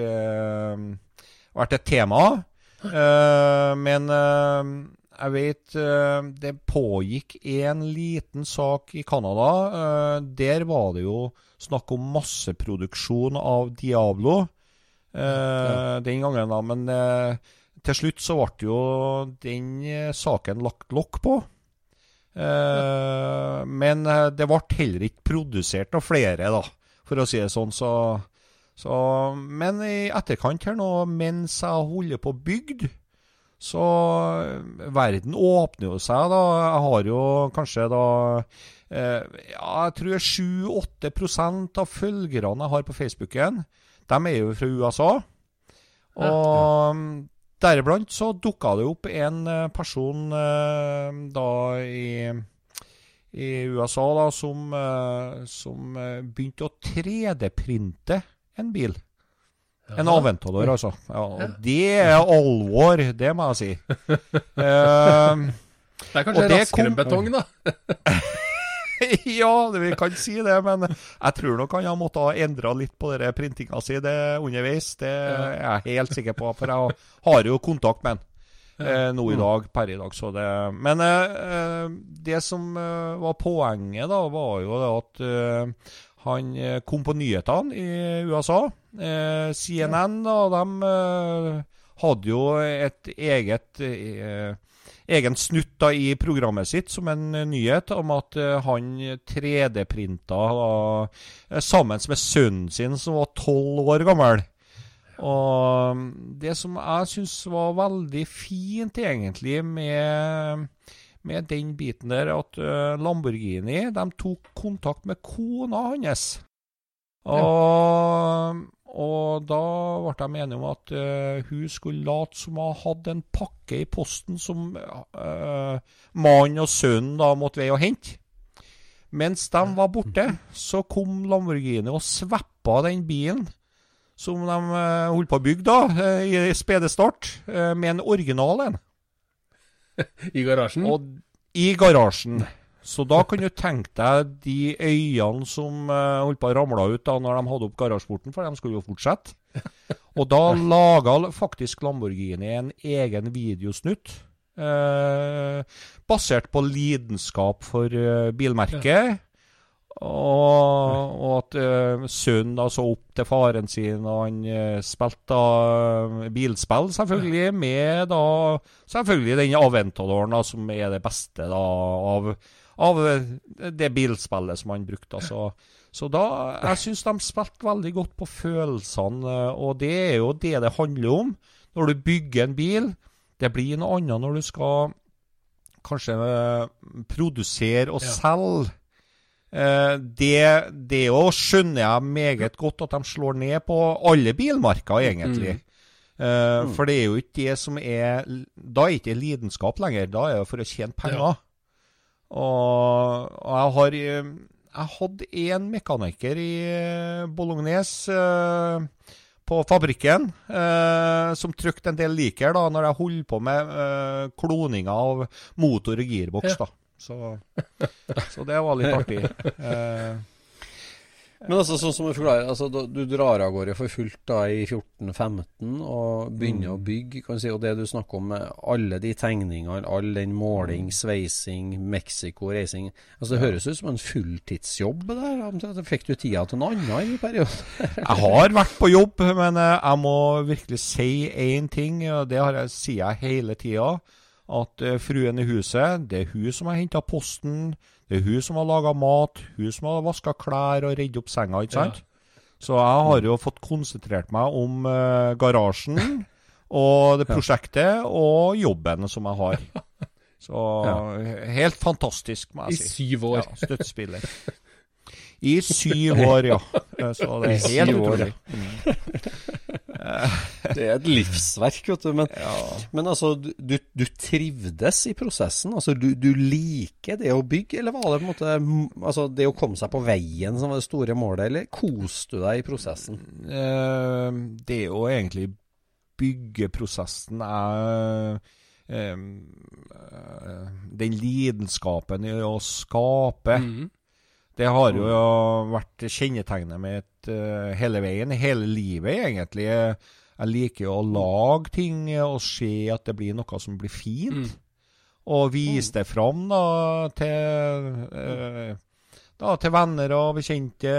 vært et tema. Eh, men jeg vet det pågikk en liten sak i Canada. Der var det jo snakk om masseproduksjon av Diablo eh, den gangen, da. Men eh, til slutt så ble jo den eh, saken lagt lokk på. Eh, men det ble heller ikke produsert av flere, da, for å si det sånn. Så, så, men i etterkant her nå, mens jeg holder på bygd, så verden åpner jo seg, da. Jeg har jo kanskje da eh, Ja, jeg tror 7-8 av følgerne jeg har på Facebooken, de er jo fra USA. Og mm, deriblant så dukka det opp en eh, person eh, da i, i USA da, som, eh, som begynte å 3D-printe en bil. En Aventador, altså. Ja, og det er alvor, det må jeg si. Uh, Det er kanskje raskere enn betong, da. ja, vi kan si det, men jeg tror nok han har måttet ha endra litt på printinga si underveis. Det er jeg helt sikker på, for jeg har jo kontakt med han eh, nå i dag, per i dag. Så det, men eh, det som eh, var poenget, da, var jo at eh, han eh, kom på nyhetene i USA. Eh, CNN, da, de eh, hadde jo et eget eh, egen snutt da i programmet sitt som en eh, nyhet om at eh, han 3D-printa uh, sammen med sønnen sin som var tolv år gammel. Og mm, det som jeg syns var veldig fint, egentlig, med, med den biten der, at eh, Lamborghini de tok kontakt med kona hans. Og, og da ble de enige om at uh, hun skulle late som hun hadde en pakke i posten som uh, mannen og sønnen da måtte veie og hente. Mens de var borte, så kom Lamborghini og sveppa den bilen som de uh, holdt på å bygge da, i spede start, eh, med en original en. I garasjen. Og i garasjen. Så da kan du tenke deg de øyene som uh, holdt på å ramle ut da når de hadde opp garasjeporten, for de skulle jo fortsette. Og da laga faktisk Lamborghini en egen videosnutt. Uh, basert på lidenskap for uh, bilmerket. Og, og at uh, sønnen da så opp til faren sin, og han uh, spilte da bilspill, selvfølgelig, med da selvfølgelig den Aventadoren, da, som er det beste da av, av eh, det bilspillet som han brukte. Så, så da Jeg syns de spilte veldig godt på følelsene, eh, og det er jo det det handler om. Når du bygger en bil, det blir noe annet når du skal kanskje eh, produsere og Ja. selge. Det, det òg skjønner jeg meget godt at de slår ned på alle bilmarker, egentlig. Mm. For det er jo ikke det som er Da er ikke lidenskap lenger, da er det for å tjene penger. Og, og jeg har eh, Jeg hadde en mekaniker i eh, Bolognes eh, på fabrikken eh, som trykte en del liker da når jeg holdt på med eh, kloninga av motor og girboks. Ja. da. Så, så det var litt artig. Eh, Men altså, sånn som du forklarer, altså, du drar av gårde for fullt da i 14-15 og begynner å bygge, kan du si, og det du snakker om med alle de tegningene, all den måling, sveising, Mexico, reising altså Det høres ut som en fulltidsjobb der. Altså, Fikk du tida til noe annet i perioden? Jeg har vært på jobb, men eh, jeg må virkelig si én ting, og det har jeg, sier jeg hele tida. At eh, fruen i huset, det er hun som har henta posten, det er hun som har laga mat, hun som har vaska klær og redd opp senga, ikke sant? Så jeg har jo fått konsentrert meg om uh, garasjen og det prosjektet og jobben som jeg har. Så helt fantastisk, må I jeg si. syv år. Ja, støttespiller. I syv år, ja. Så det er I helt utrolig. Det er et livsverk, vet du. Men, men altså, du, du trivdes i prosessen? Altså, du, du liker det å bygge, eller var det på en måte altså, det å komme seg på veien som var det store målet, eller koste du deg i prosessen? Eh, det å egentlig bygge prosessen er eh, eh, Den lidenskapen i å skape. Mhm. Det har jo vært kjennetegnet mitt uh, hele veien, hele livet egentlig. Jeg liker jo å lage ting og se at det blir noe som blir fint. Og vise det fram da, til, uh, da, til venner og bekjente.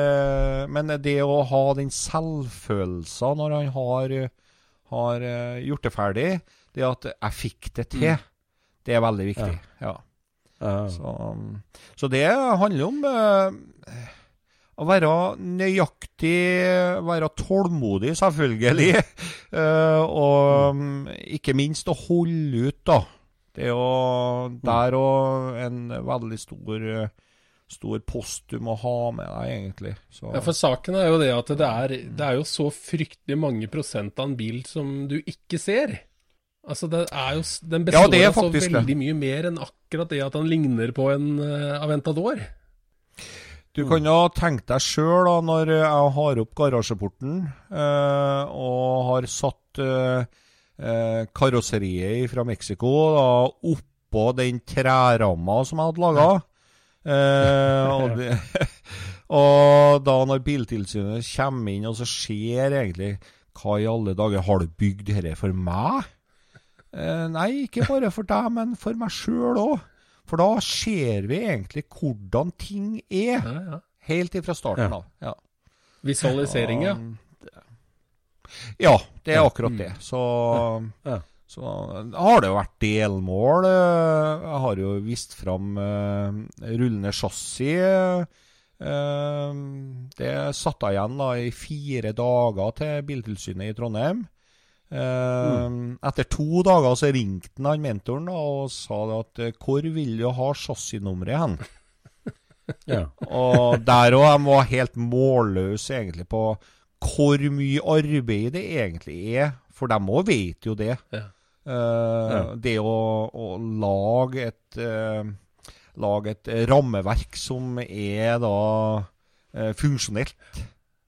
Men det å ha den selvfølelsen når han har, har uh, gjort det ferdig, det at jeg fikk det til, det er veldig viktig. ja. Så, så det handler om uh, å være nøyaktig, være tålmodig, selvfølgelig. Uh, og um, ikke minst å holde ut, da. Det er jo der òg en veldig stor, stor post du må ha med deg, egentlig. Så, Ja, for saken er jo det at det er, det er jo så fryktelig mange prosent av en bil som du ikke ser. Altså, det er jo, den Ja, består det er av så veldig mye mer enn akkurat det at han ligner på en uh, Aventador. Du kan jo tenke deg sjøl, når jeg har opp garasjeporten eh, og har satt eh, eh, karosseriet fra Mexico da, oppå den træramma som jeg hadde laga. Eh, og, det, og da når Biltilsynet kommer inn og så ser egentlig Hva i alle dager, har du bygd dette for meg? Eh, nei, ikke bare for deg, men for meg sjøl òg. For da ser vi egentlig hvordan ting er. Ja, ja. Helt ifra starten Ja. av. Ja. Visualisering, ja. ja, det er akkurat det. Så, Ja. så har det jo vært delmål. eh, Jeg har jo vist fram eh, rullende chassis. Det satte jeg igjen da i fire dager til Biltilsynet i Trondheim. Eh, Etter to dager så ringte han, han mentoren og sa at eh, 'Hvor vil du ha chassisnummeret hen?' Ja. Og der òg, de var helt målløse egentlig på hvor mye arbeid det egentlig er. For de òg vet jo det. Ja. Eh, Det å, å lage et uh, Lage et rammeverk som er da uh, funksjonelt,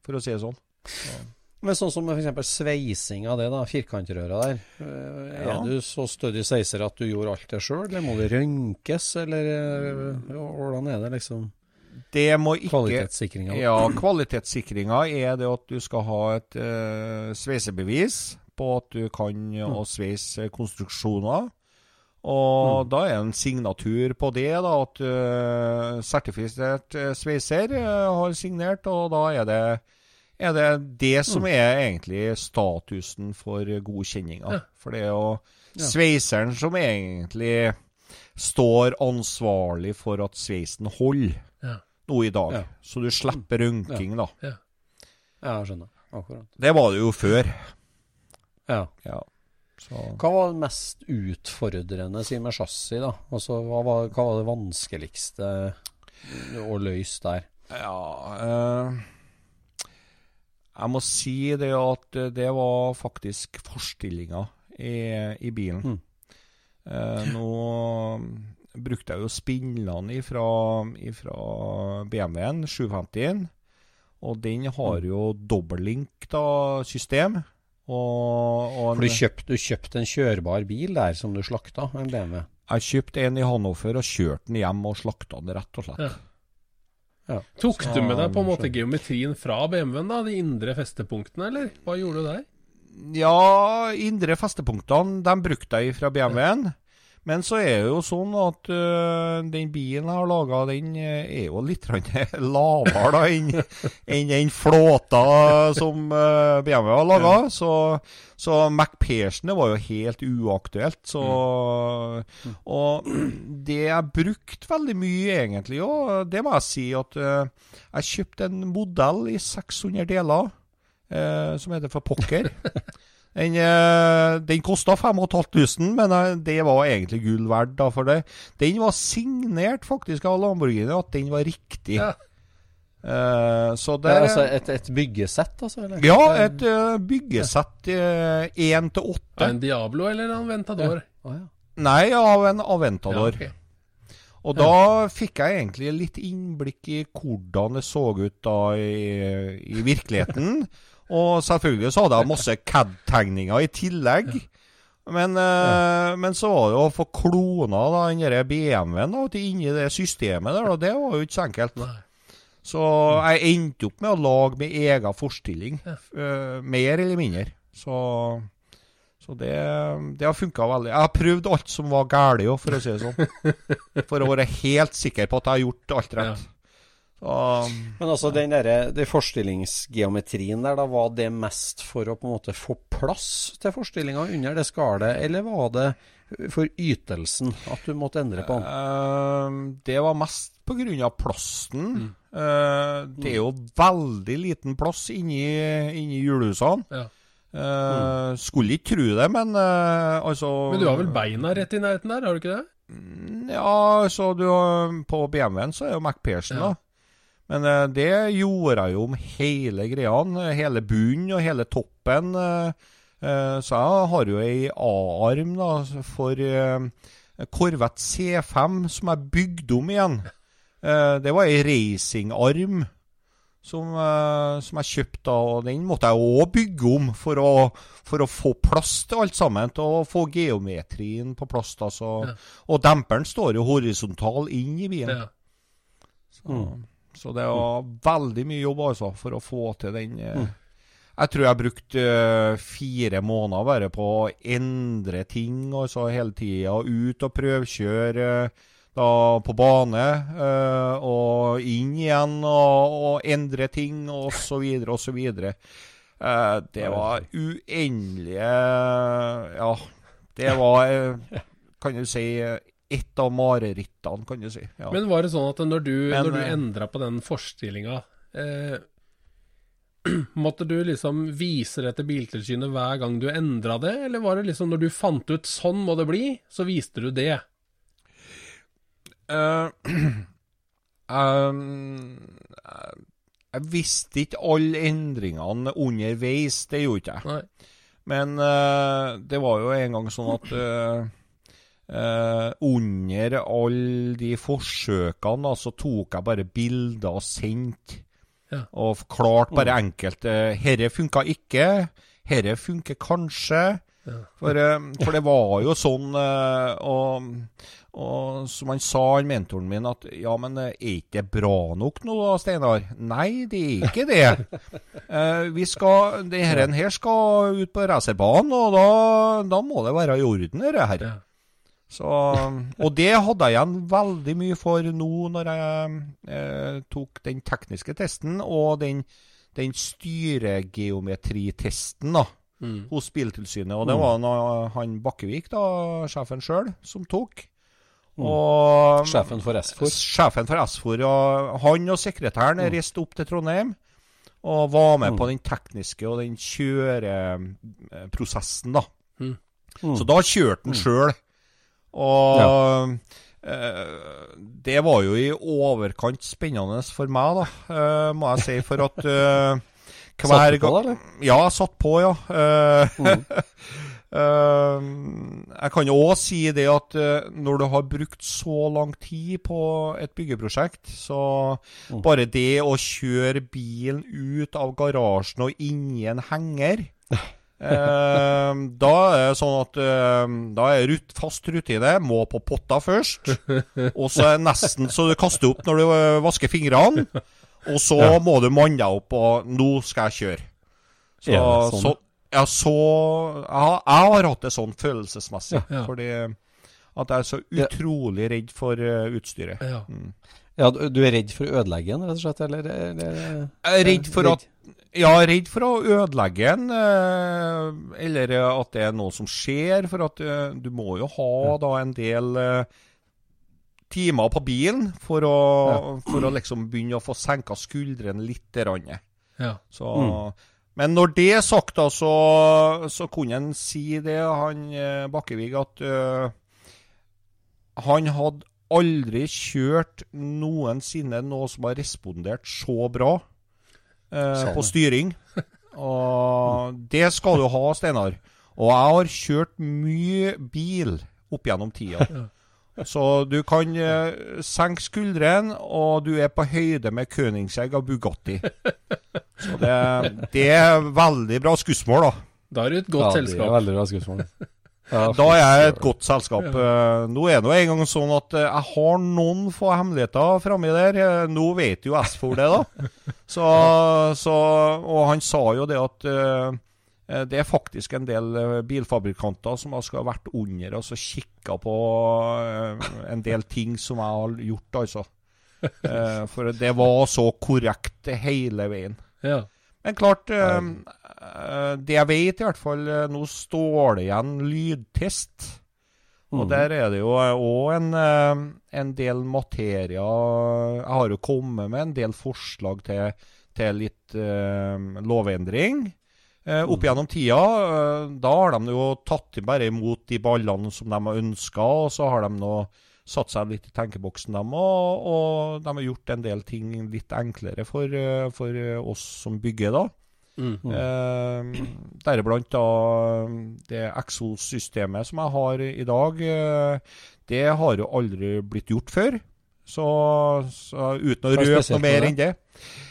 for å si det sånn. Men sånn som f.eks. sveising av det, da, firkantrøra der. Er Ja. Du så stødig sveiser at du gjorde alt det sjøl, eller må det rønkes, eller ja, hvordan er det liksom? Det må ikke Kvalitetssikringa? Ja, kvalitetssikringa er det at du skal ha et uh, sveisebevis på at du kan å sveise konstruksjoner. Og da er det en signatur på det, da, at uh, sertifisert eh, sveiser uh, har signert, og da er det er det det som er egentlig statusen for godkjenninga. For det er jo sveiseren som egentlig står ansvarlig for at sveisen holder Ja. nå i dag. Ja. Så du slipper rønking, da. Ja, jeg skjønner. Akkurat. Det var det jo før. Ja. Ja. Så. Hva var det mest utfordrende si med chassis, da? Altså, hva var, hva var det vanskeligste å løse der? Ja eh, Jeg må si det at det var faktisk forstillinga i, i bilen. Mm. Eh, nå brukte jeg jo spinnene ifra, ifra BMW-en, 750-en. Og den har jo dobbellink-system. For du kjøpte, kjøpt en kjørbar bil der som du slakta, en BMW? Jeg kjøpte en i Hannover og kjørte den hjem og slakta den, rett og slett. Ja. Ja. Tok du med deg på en måte geometrien fra BMW-en, da? De indre festepunktene, eller? Hva gjorde du der? Ja, indre festepunktene de brukte jeg fra BMW-en. Men så er det jo sånn at uh, den bilen jeg har laga, den øh, er jo litt lavere enn en den flåta som uh, BMW har laga. Så, så MacPherson var jo helt uaktuelt. Så, Og det jeg brukte veldig mye, egentlig, òg, det må jeg si at uh, jeg kjøpte en modell i 600 deler eh, som heter for Pokker. Den, eh, den kosta 5500, men eh, det var egentlig gull verdt. da, for det. Den var signert faktisk av Lamborghini, at den var riktig. Ja. Uh, så det er altså et, et byggesett, altså? Eller? Ja, et uh, byggesett én til åtte. En Diablo eller en Aventador? Ja. Oh, ja. Nei, av en Aventador. Ja, ok. Og da fikk jeg egentlig litt innblikk i hvordan det så ut da i, i virkeligheten. Og selvfølgelig så hadde jeg masse CAD-tegninger i tillegg. Men, eh, men så var det å få klona da, den BMW-en inni det systemet der, og det var jo ikke så enkelt. Nei. Så jeg endte opp med å lage min egen forstilling. eh, mer eller mindre. Så, så det, det har funka veldig. Jeg har prøvd alt som var galt for å si det sånn. For å være helt sikker på at jeg har gjort alt rett. Så, Men altså, den der, det forstillingsgeometrien der, da, var det mest for å på en måte få plass til forstillinga under det skallet, eller var det for ytelsen at du måtte endre på den? Uh, det var mest pga. plasten. Eh, det er jo veldig liten plass inni, inni julehusene. Ja. Eh, Skulle ikke tro det, men uh, altså Men du har vel beina rett i nærheten der, har du ikke det? Ja, så du På BMW-en så er jo MacPherson, Ja. da. Men eh, det gjorde jeg jo om hele greia. Hele bunnen og hele toppen. eh, eh, så jeg har jo ei A-arm for uh, Corvette C5 som jeg bygde om igjen. Eh, det var ei racingarm som, eh, som jeg kjøpte, da, og den måtte jeg òg bygge om for å, for å få plass til alt sammen. Til å få geometrien på plass. da, så, Ja. Og demperen står jo horisontal inn i bilen. Ja. Så, så det var veldig mye jobb altså, for å få til den eh, Mm. Jeg tror jeg brukte eh, fire måneder bare på å endre ting altså hele tida. Ut og prøvkjøre eh, da på bane, og inn igjen og, og endre ting, og så og så videre. Eh, det var uendelige Ja, det var Kan du si ett av marerittene, kan du si. Ja. Men var det sånn at når du, Men, når du eh, endra på den forstillinga eh, Måtte du liksom vise det til Biltilsynet hver gang du endra det, eller var det liksom når du fant ut 'sånn må det bli', så viste du det? Uh, um, jeg visste ikke alle endringene underveis, det gjorde ikke jeg. Nei. Men uh, det var jo en gang sånn at eh, eh, under alle de forsøkene da, så tok jeg bare bilder og sendte. Ja. Og klart bare enkelt eh, Herre funka ikke. Herre funker kanskje. Ja. For, eh, for det var jo sånn og, og som han sa, han mentoren min, at ja, men er ikke det bra nok nå, da, Steinar? Nei, det er ikke det. Vi skal, det her, her skal ut på racerbanen, og da, da må det være i orden, dette her. Ja. Så, og det hadde jeg igjen veldig mye for nå når jeg eh, tok den tekniske testen og den, den styregeometritesten da, Mm. hos Biltilsynet. Og det var nå han Bakkevik, da, sjefen sjøl, som tok. Og Sjefen for SFOR. Sjefen for SFOR. Han og sekretæren reiste opp til Trondheim og var med på den tekniske og den kjøreprosessen, da. Mm. Så da kjørte han sjøl. Og eh, det var jo i overkant spennende for meg, da, uh, må jeg si. For at eh, Satt du på, eller? Ja, satt på, ja. Mm. jeg kan jo òg si det at når du har brukt så lang tid på et byggeprosjekt, så bare det å kjøre bilen ut av garasjen og inn i en henger Eh, da er det sånn at eh, Da er rut, fast rutine. Må på potta først. Og så er det nesten så du kaster opp når du eh, vasker fingrene. Og så må du manne deg opp, og nå skal jeg kjøre. Så, ja, sånn? så, ja, så jeg, har- jeg har hatt det sånn følelsesmessig. Ja. Fordi at jeg er så utrolig redd for eh, utstyret. Ja. Ja, du er redd for å ødelegge den, rett og slett? Eller, eller Jeg er redd for at Ja, redd for å ødelegge den, eh, eller at det er noe som skjer. For at eh, du må jo ha da en del eh, timer på bilen for å, for å liksom begynne å få senka skuldrene litt. Ja. Så, Men når det er sagt, da, så, så kunne han si det, han eh, Bakkevig, at uh, han hadde aldri kjørt noensinne noe som har respondert så bra eh, på styring. Og det skal du ha, Steinar. Og jeg har kjørt mye bil opp gjennom tida. Så du kan eh, senke skuldrene, og du er på høyde med Königsegg og Bugatti. Så det, det er veldig bra skussmål, da. Da er du et godt ja, Det selskap. er veldig bra skussmål. Ja, Da er jeg et godt selskap. Ja. Nå er det nå engang sånn at eh, jeg har noen få hemmeligheter framme der. Eh, Nå vet jo Esfor det, da. Så, så, og han sa jo det at eh, eh, det er faktisk en del eh, bilfabrikanter som har skal ha vært under og så kikka på eh, en del ting som jeg har gjort, altså. Eh, For det var så korrekt hele veien. Ja. Men klart, eh, eh, det jeg vet i hvert fall eh, Nå står det igjen lydtest. Og der er det jo òg en, eh, en del materia Jeg har jo kommet med en del forslag til, til litt eh, lovendring. Eh, opp gjennom tida, da har de jo tatt bare imot de ballene som de har ønska, og så har de nå satt seg litt i tenkeboksen, dem, og, og de har gjort en del ting litt enklere for, eh, for eh, oss som bygger, da. Eh, Deriblant da det Exos-systemet som jeg har i dag. eh, det har jo aldri blitt gjort før. Så, så uten å røpe noe mer enn det.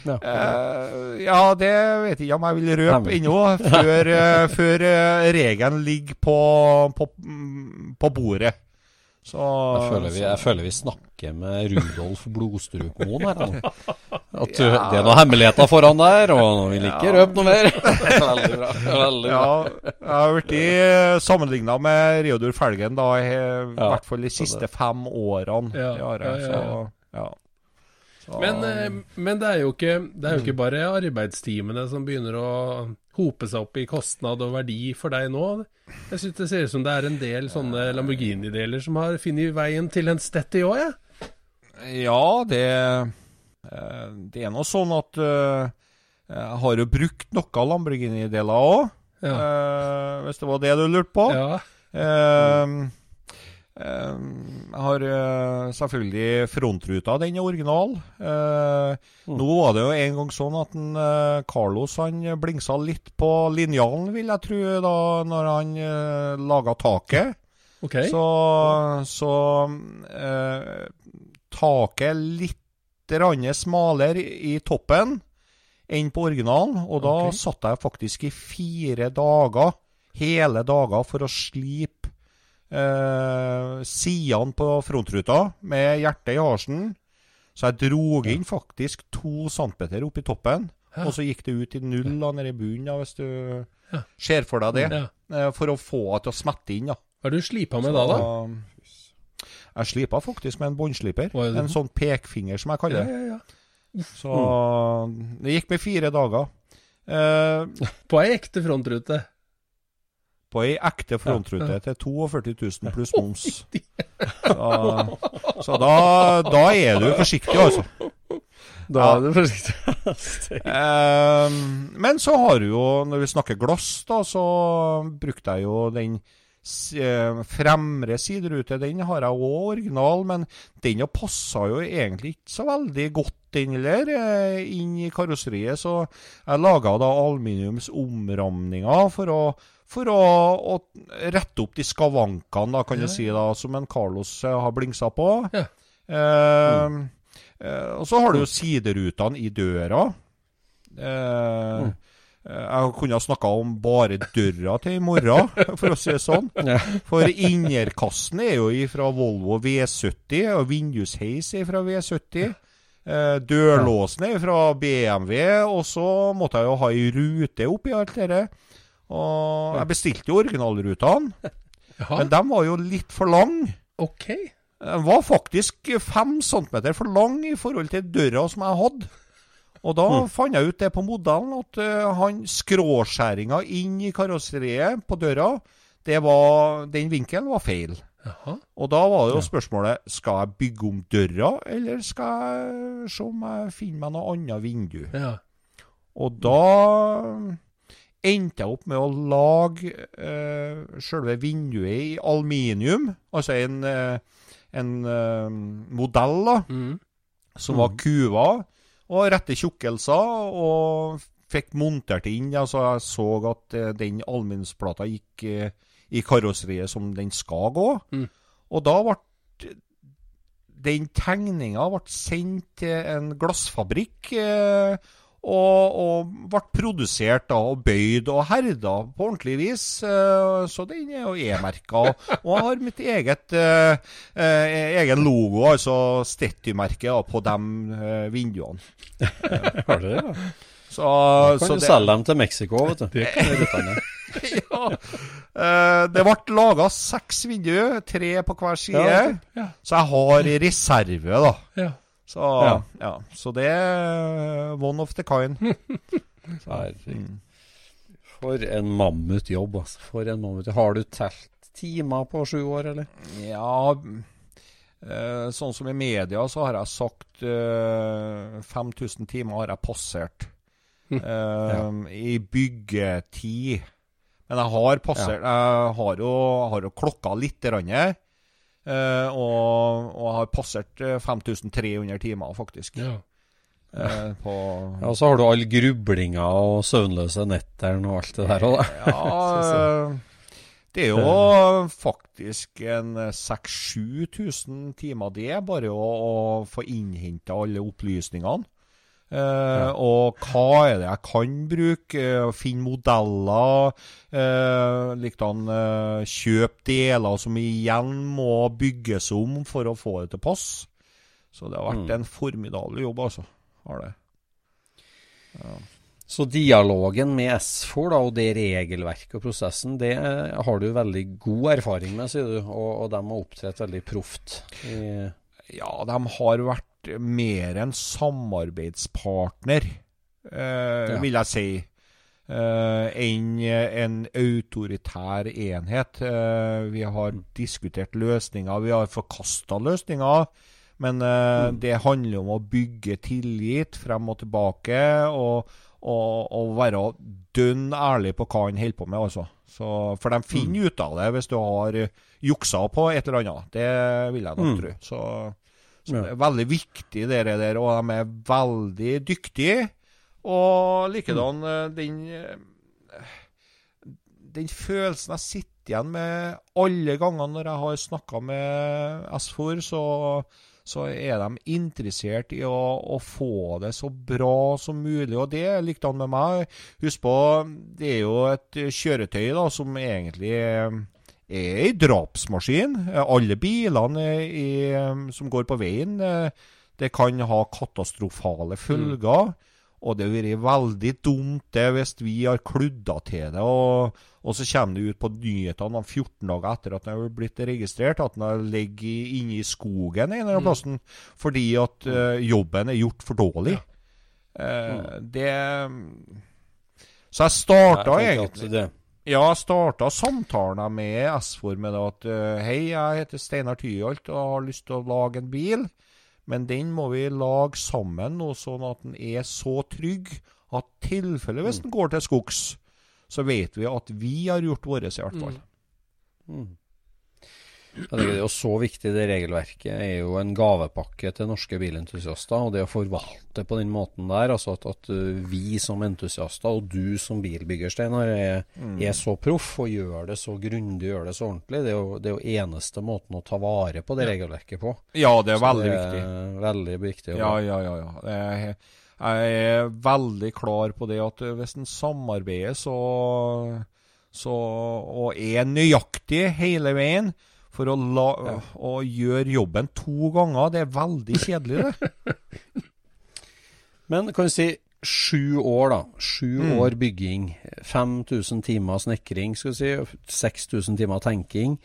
Ja. Eh, ja, det vet jeg ikke om jeg vil røpe ennå, før, før regelen ligger på, på, mm, på bordet. Så Jeg føler, vi, jeg føler vi snakker med Rudolf Blodstrupmoen her. nå. At uh, det er noen hemmeligheter foran der, og han vil ikke røpe noe mer. Veldig bra. Veldig bra. Ja, jeg har blitt sammenligna med Reodor Felgen da, i Ja, hvert fall de siste fem årene. Ja, Det har jeg, ja, ja, ja. Så, ja. Så, Men, eh, men det, er jo ikke, det er jo ikke bare arbeidstimene som begynner å hope seg opp i kostnad og verdi for deg nå. Jeg syns det ser ut som det er en del sånne Lamborghini-deler som har funnet veien til en stett i år, jeg. Ja, det, eh, det er nå sånn at eh, jeg har jo brukt noen Lamborghini-deler òg, Ja. hvis det var det du lurte på. Ja. Eh, jeg har eh, selvfølgelig frontruta, den er original. Eh, Nå var det jo en gang sånn at en, eh, Carlos han blingsa litt på linjalen, vil jeg tro, da når han laga taket. Okay. Så, så eh, taket er litt smalere i toppen enn på originalen. Og da okay. satt jeg faktisk i fire dager, hele dager, for å slipe eh, sidene på frontruta med hjertet i halsen. Så jeg drog inn faktisk to centimeter opp i toppen. Ja. Og så gikk det ut i null da, nede i bunnen, da, hvis du ser for deg det. Ja. Eh, for å få det til å smette inn, da. Hva er det du slipa med da, da? Jeg slipa faktisk med en båndsliper. Er En sånn pekfinger, som jeg kaller det. ja, ja. Så det gikk med fire dager. Uh, På ei ekte frontrute. På ei ekte frontrute til 42 000 pluss moms. Så, så da, da er du forsiktig, altså. Da er du forsiktig. Eh, men så har du jo, når vi snakker glass, da, så brukte jeg jo den eh, fremre siderute. Den har jeg òg original, men den passa jo egentlig ikke så veldig godt, inn, heller, eh, inn i karosseriet. Så jeg laga da aluminiumsomramninger for å for å, å rette opp de skavankene, da, kan du si, da, som en Carlos eh, har blingsa på. Ja. Eh, eh, og så har du jo siderutene i døra. Eh, mm. Jeg kunne ha snakka om bare døra til i morgen, for å si det sånn. For innerkassen er jo fra Volvo V70, og vindusheis er fra V70. Eh, dørlåsen er fra BMW, og så måtte jeg jo ha ei rute oppi alt dette. Og jeg bestilte jo originalrutene, ja. men de var jo litt for lange. ok. Den var faktisk fem centimeter for lang i forhold til døra som jeg hadde. Og da fant jeg ut det på modellen, at eh, han skråskjæringa inn i karosseriet på døra, det var, den vinkelen var feil. Aha. Og da var det jo spørsmålet skal jeg bygge om døra, eller skal jeg se om jeg finner meg noe annet vindu. Ja. Og da endte jeg opp med å lage eh, selve vinduet i aluminium. Altså en, eh, en eh, modell da, Mm. som var kuva og rette tjukkelser, og fikk montert inn. Altså jeg så at eh, den aluminiumsplata gikk eh, i karosseriet som den skal gå. Mm. Og da ble den tegninga sendt til en glassfabrikk. Eh, og, og ble produsert da, og bøyd og herda på ordentlig vis. Eh, så den er jo E-merka. Og jeg har mitt eget eh, eh, egen logo, altså Stetty-merke, på de eh, vinduene. Har du det? Ja. Så, Kan så du det, selge dem til Mexico, vet du. Det kan Med ruttene. ja. Eh, det ble laga seks vinduer, tre på hver side. Ja, ja. Så jeg har i reserve, da. Ja. Så, ja. Ja. så det er one of the kind. Herregud. For en mammutjobb, altså. For en mammut. Har du telt timer på sju år, eller? Ja eh, Sånn som i media, så har jeg sagt eh, 5000 timer har jeg passert. Eh, I byggetid. Men jeg har passert Jeg har jo, har jo klokka litt. Grann, eh, og, og har passert eh, 5300 timer, faktisk. Ja. Uh, på Ja, og så har du all grublinga og søvnløse netter og alt det der òg, da. Ja, eh, det er jo faktisk en 6000-7000 timer, det, bare å, å få innhenta alle opplysningene. Eh, Og hva er det jeg kan bruke? Eh, Finne modeller. Eh, Likedan eh, kjøpe deler som igjen må bygges om for å få det til pass. Så det har vært en formidabel jobb, altså. Har det. Så dialogen med SFOR da, og det regelverket og prosessen, det eh, har du veldig god erfaring med, sier du. Og, og de har opptrådt veldig proft. i- Ja, de har vært mer en samarbeidspartner, eh, Ja. vil jeg si, eh, enn en autoritær enhet. Eh, vi har diskutert løsninger, vi har forkasta løsninger. Men eh, det handler om å bygge tillit frem og tilbake, og, og, og være dønn ærlig på hva han holder på med. Altså. Så, for de finner ut av det hvis du har juksa på et eller annet. Det vil jeg nok Mm. tro. Så, så det er veldig viktig, det der, og de er veldig dyktige. Og likedan eh, den eh, Den følelsen jeg sitter igjen med alle ganger når jeg har snakka med SFOR, så, så er de interessert i å, å få det så bra som mulig. Og det er likedan med meg. Husk på, det er jo et kjøretøy da, som egentlig er ei drapsmaskin. Alle bilene i, som går på veien, eh, det kan ha katastrofale følger. Og det hadde vært veldig dumt det hvis vi har kludda til det, og, og så kommer det ut på nyhetene om 14 dager etter at den har blitt registrert, at den har ligget inne i skogen en eller annen plassen fordi at eh, jobben er gjort for dårlig. Eh, det Så jeg starta egentlig det, ja, starta samtalen med SFOR med at eh, Hei, jeg heter Steinar Tyholt og har lyst til å lage en bil. Men den må vi lage sammen nå, sånn at den er så trygg at tilfelle hvis den går til skogs, så vet vi at vi har gjort vårt i hvert fall. Mm. tenker det er jo så viktig, det regelverket er jo en gavepakke til norske bilentusiaster. Og det å forvalte på den måten der, altså at, at uh, vi som entusiaster, og du som bilbygger, Steinar, er, er så proff og gjør det så grundig, gjør det så ordentlig. Det er jo, det er jo eneste måten å ta vare på det regelverket på. Ja, det er veldig det viktig. er Veldig viktig. Ja, ja, ja. ja. Jeg, jeg er veldig klar på det at hvis en samarbeider så, så og er nøyaktig hele veien for å, la, å gjøre jobben to ganger, det er veldig kjedelig, det. Men kan du si sju år, da. Sju Mm. år bygging. 5000 timer snekring, skal vi si. 6000 timer tenking.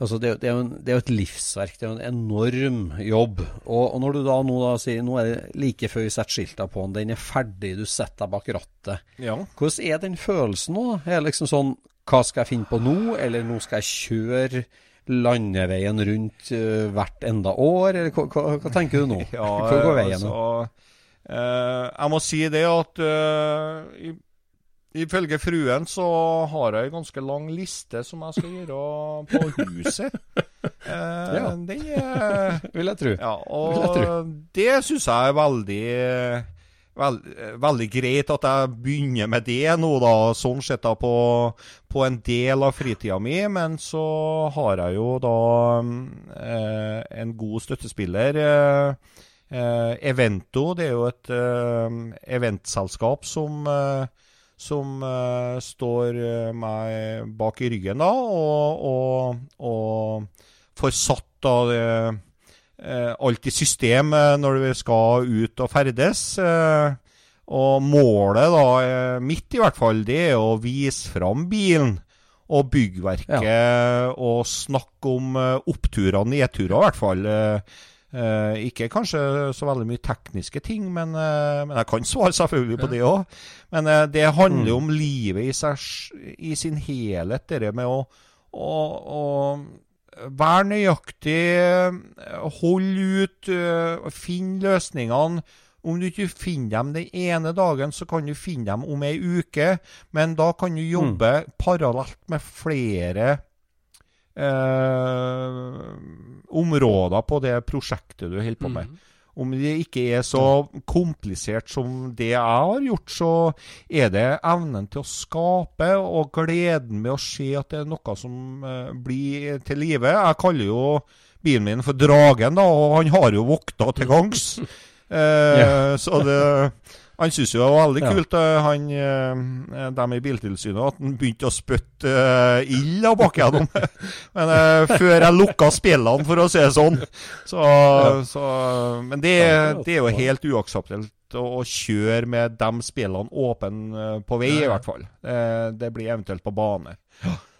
Altså det, det, er jo en, det er jo et livsverk. Det er jo en enorm jobb. Og, og når du da nå da sier Nå er det like før vi setter skilta på den, den er ferdig, du setter deg bak rattet. Ja. Hvordan er den følelsen nå? Er det liksom sånn Hva skal jeg finne på nå? Eller nå skal jeg kjøre landeveien rundt eh, hvert enda år? Eller hva, hva, hva tenker du nå? Ja, Hvor går veien nå? altså, eh, jeg må si det at eh, i, ifølge fruen så har jeg en ganske lang liste som jeg skal gjøre på huset. Eh, Ja. Den Vil jeg tro. Ja, og jeg tro. det syns jeg er veldig vel, Veldig greit at jeg begynner med det nå, da, sånn sett da på, på en del av fritida mi. Men så har jeg jo da eh, en god støttespiller. Eh, eh, Evento, det er jo et eh, eventselskap som eh, som eh, står eh, meg bak i ryggen, da, og, og, og får satt da det, eh, alt i system eh, når vi skal ut og ferdes. Eh, og målet, da, eh, mitt i hvert fall, det er å vise fram bilen og byggverket og snakke om eh, oppturer og nedturer, i hvert fall. Eh, Eh, ikke kanskje så veldig mye tekniske ting, men, eh, men jeg kan svare selvfølgelig på det òg. Men eh, det handler om livet i, seg, i sin helhet, det med å, å, å være nøyaktig, hold ut, finn løsningene. Om du ikke finner dem den ene dagen, så kan du finne dem om ei uke. Men da kan du jobbe parallelt med flere eh, områder på det prosjektet du holder på med. Om det ikke er så komplisert som det jeg har gjort, så er det evnen til å skape og gleden med å se at det er noe som eh, blir til live. Jeg kaller jo bilen min for Dragen, da, og han har jo vokta til gangs. Eh, Så det han syntes jo det var veldig Ja. kult, eh, han, eh, dem i Biltilsynet, at han begynte å spytte eh, ild av bakgjennom. Men før jeg lukka spillene, for å si det sånn. Så, så, men det, det er jo helt uakseptabelt å, kjøre med de spillene åpne på vei, i hvert fall. Det blir eventuelt på bane.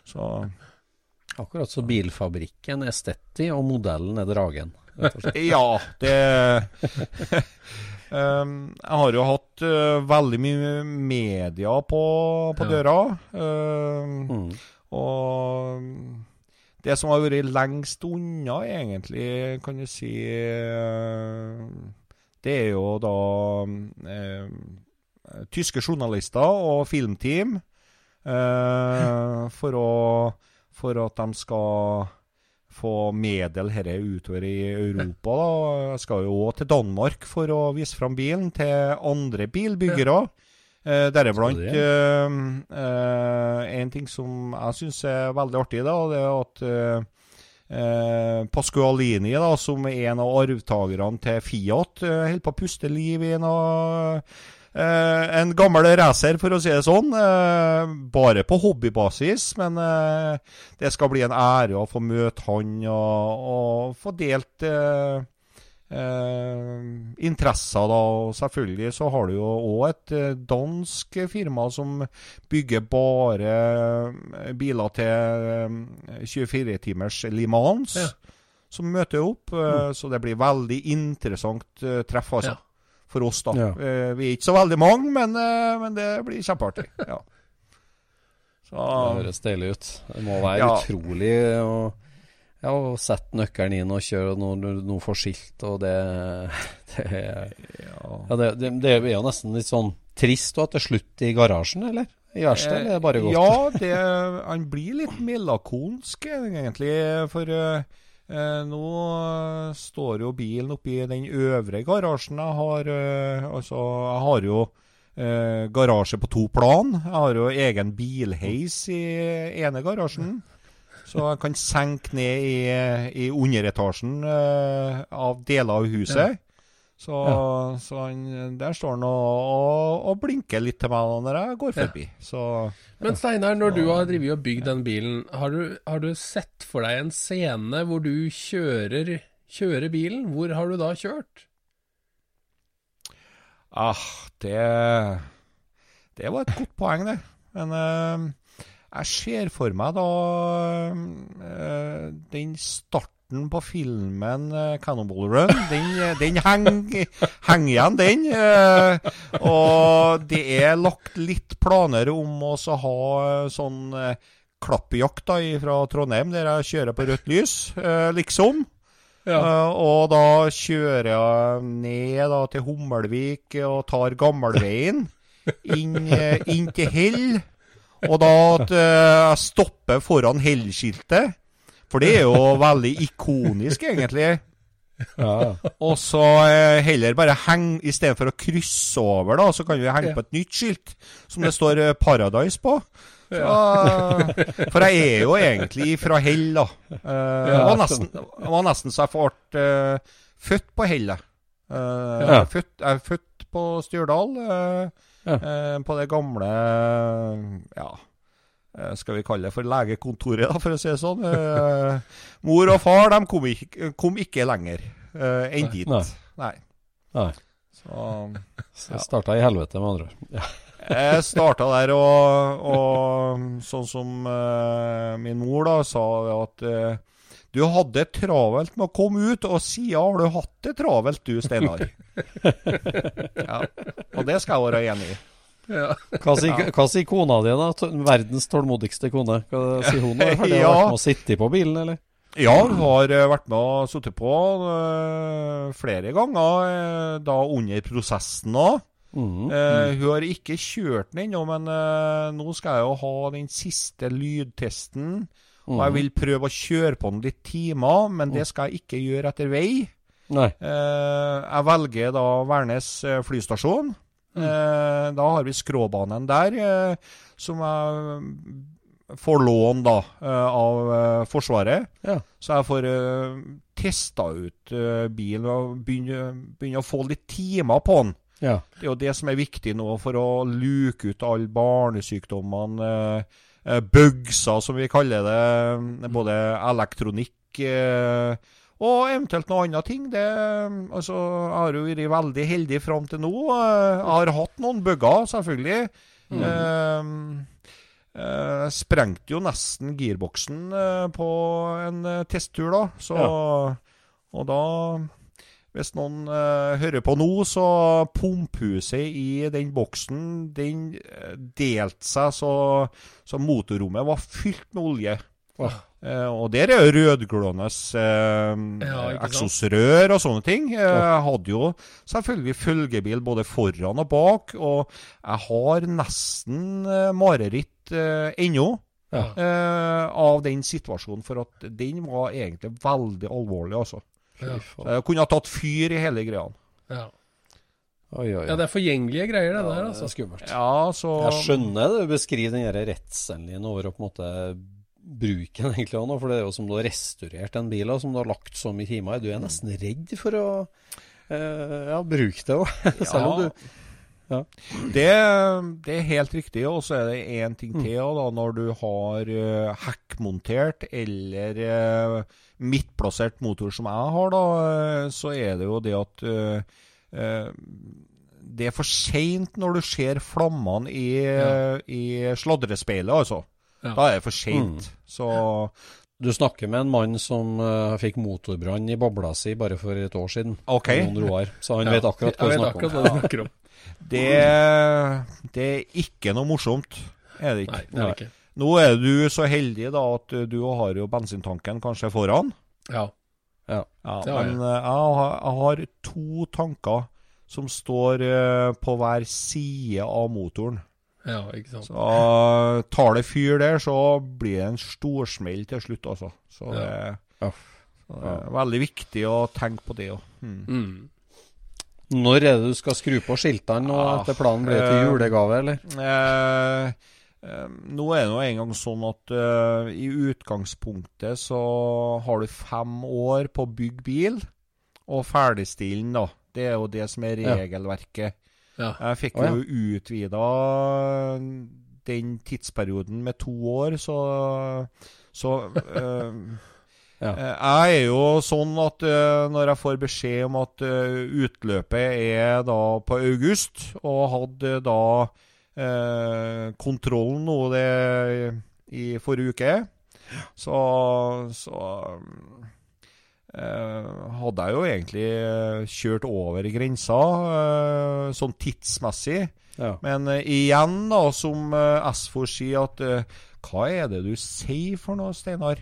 Så Akkurat så bilfabrikken er Stetti, og modellen er Dragen. Ja, det Jeg har jo hatt eh, veldig mye media på, på døra. Um, Mm. Og det som har vært lengst unna, egentlig, kan du si eh, Det er jo da eh, tyske journalister og filmteam. eh, for, å, for at de skal få medel herre utover i Europa. da. Jeg skal jo òg til Danmark for å vise fram bilen til andre bilbyggere. Eh, Deriblant eh, eh, en ting som jeg syns er veldig artig, da, det er at eh, Pascualini, da, som er en av arvtakerne til Fiat, eh, holder på å puste liv i Eh, en gammel racer, for å si det sånn. Eh, bare på hobbybasis, men eh, det skal bli en ære å få møte han og, og få delt eh, eh, interesser, da. Og selvfølgelig så har du jo òg et eh, dansk firma som bygger bare eh, biler til eh, 24 timers Le Mans. Ja. Som møter opp, mm. så det blir veldig interessant eh, treff, altså Ja. For oss, da. Ja. Eh, vi er ikke så veldig mange, men, eh, men det blir kjempeartig. Ja. Så, Det høres deilig ut. Det må være Ja. utrolig å, ja, sette nøkkelen inn og kjøre når du nå får skilt, og det, det ja. Ja, det, det, det er jo nesten litt sånn trist at det er slutt i garasjen, eller? I verkstedet, eller er det bare godt? Ja, det, han blir litt melakonsk, egentlig. For eh, eh, nå eh, står jo bilen oppi den øvre garasjen jeg har. eh, altså, jeg har jo eh, garasje på to plan. Jeg har jo egen bilheis i ene garasjen. Så jeg kan senke ned i, i underetasjen eh, av deler av huset. Så, så han, der står han og, og, og blinker litt til meg når jeg går forbi. Så Men Steinar, når du har drevet og bygd den bilen, har du, har du sett for deg en scene hvor du kjører, kjører bilen? Hvor har du da kjørt? Ah, det Det var et godt poeng, det. Men uh, jeg ser for meg da uh, den starten på filmen eh, 'Cannonball Run'. Den, eh, den henger heng igjen, den. eh, og det er lagt litt planer om å ha eh, sånn eh, klappjakt da, fra Trondheim, der jeg kjører på rødt lys, eh, liksom. Uh, og da kjører jeg ned da, til Hummelvik og tar gammelveien inn, eh, inn til Hell. Og da at uh, jeg stopper foran Hell-skiltet. For det er jo veldig ikonisk, egentlig. Ja. Og så eh, heller bare henge Istedenfor å krysse over, da, så kan vi henge på et nytt skilt som det står eh, 'Paradise' på. Så, ja. for jeg er jo egentlig fra Hell, da. Eh, det var nesten, var nesten så jeg ble eh, født på Hellet. Eh, jeg, født, jeg er født på eh, Ja. eh, på det gamle Ja skal vi kalle det for legekontoret, da, for å si det sånn. Eh, mor og far de kom ikke, kom ikke lenger eh, enn dit. Nei. Nei. Nei. Så Så starta i helvete, med andre ord. Ja. jeg starta der, og, og sånn som eh, min mor da sa at eh, du hadde travelt med å komme ut, og siden har du hatt det travelt du, Steinar. ja. Og det skal jeg være enig i. Ja. Hva sier, sier kona di, da? Verdens tålmodigste kone. Hva sier hun? Har det Ja. vært med å sitte på bilen, eller? Ja, hun har eh, vært med og sittet på øh, flere ganger, eh, da under prosessen òg. Mhm. Eh, hun har ikke kjørt den ennå, men uh, nå skal jeg jo ha den siste lydtesten. Og jeg vil prøve å kjøre på den litt timer, men det skal jeg ikke gjøre etter vei. Eh, jeg velger da Værnes flystasjon. Eh, da har vi skråbanen der, eh, som jeg får lån da eh, av Forsvaret. Ja. Så jeg får uh, testa ut bilen og begynne, begynne å få litt timer på den. Ja. Det er jo det som er viktig nå for å luke ut alle barnesykdommene. Eh, bugser, som vi kaller det. Både elektronikk og eventuelt noe annet ting. Det, altså, jeg har jo vært veldig heldig fram til nå. Eh, Jeg har hatt noen bugger, selvfølgelig. Eh, eh, sprengte jo nesten girboksen eh, på en eh, testtur, da. Så, Og da hvis noen eh, hører på nå, så pumphuset i den boksen den eh, delte seg så, så motorrommet var fylt med olje. Åh. Eh, og der er jo rødglående eh, Ja, eksosrør og sånne ting. Eh, jeg hadde jo selvfølgelig følgebil både foran og bak, og jeg har nesten eh, mareritt eh, ennå. Ja. eh, av den situasjonen, for at den var egentlig veldig alvorlig, altså. Ja. Jeg kunne ha tatt fyr i hele greia. Ja. Oi, oi, oi. ja, det er forgjengelige greier, det Ja, der. altså. skummelt. Ja, så Jeg skjønner det du beskriver den din over å på en måte bruke den egentlig av nå, for det er jo som du har restaurert den bilen som du har lagt så mye timer i. Du er nesten redd for å eh, ja, bruke det òg, selv om du det, det er helt riktig. Og så er det én ting til. og Da, når du har uh, hekkmontert eller uh, midtplassert motor som jeg har, da, uh, så er det jo det at eh, eh, det er for seint når du ser flammene i, i sladrespeilet, altså. Ja. Da er det for seint. Så Du snakker med en mann som uh, fikk motorbrann i bobla si bare for et år siden. OK. Roar. Så han Ja. vet akkurat hva han snakker om. snakker om. Det, det er ikke noe morsomt. Er det ikke? Nei, det er ikke. Nå er du så heldig da at du har jo bensintanken kanskje foran. Ja. Ja, men eh, jeg har, jeg har to tanker som står eh, på hver side av motoren. Ja, ikke sant. Så eh, tar det fyr der, så blir det en storsmell til slutt, altså. Så det, Ja. så det er veldig viktig å tenke på det òg. Mm. Mm. Når er det du skal skru på skiltene, nå, Ja, etter planen blir det til eh, julegave, eller? Eh, eh, nå er det nå engang sånn at eh, i utgangspunktet så har du fem år på å bygge bil, og ferdigstille den, da. Det er jo det som er regelverket. Ja. Jeg fikk oh, ja. jo utvida den tidsperioden med to år, så, så uh, Ja. Eh, Jeg er jo sånn at uh, når jeg får beskjed om at uh, utløpet er da på august, og hadde da kontrollen nå det i forrige uke, så, så eh, hadde jeg jo egentlig eh, kjørt over grensa, eh, sånn tidsmessig. Ja. Men eh, igjen, da, som Esfor sier, at eh, hva er det du sier for noe, Steinar?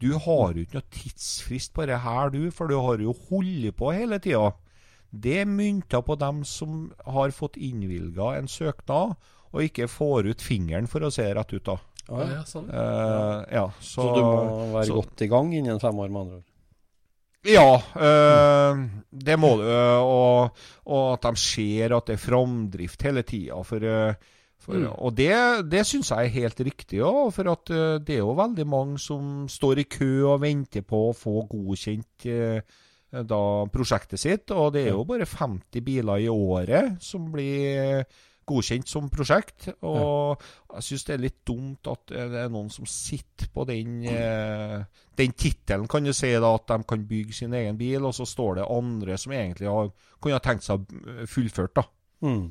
Du har jo ikke noe tidsfrist på det her, du, for du har jo holdt på hele tida. Det er mynta på dem som har fått innvilga en søknad, og ikke får ut fingeren, for å se rett ut, da. Ja, ja, sånn. uh, ja, så, Så, du må være så- godt i gang innen fem år, med andre ord. Ja, øh, det må du. eh, Og, og at de ser at det er framdrift hele tida. For, eh, for, Mm. Og det, det syns jeg er helt riktig også, For at det er jo veldig mange som står i kø og venter på å få godkjent da prosjektet sitt. Og det er jo bare 50 biler i året som blir godkjent som prosjekt. Og jeg syns det er litt dumt at eh, det er noen som sitter på den eh, den tittelen, kan du si, da, at de kan bygge sin egen bil, og så står det andre som egentlig har, kunne ha tenkt seg fullført. da. Mm.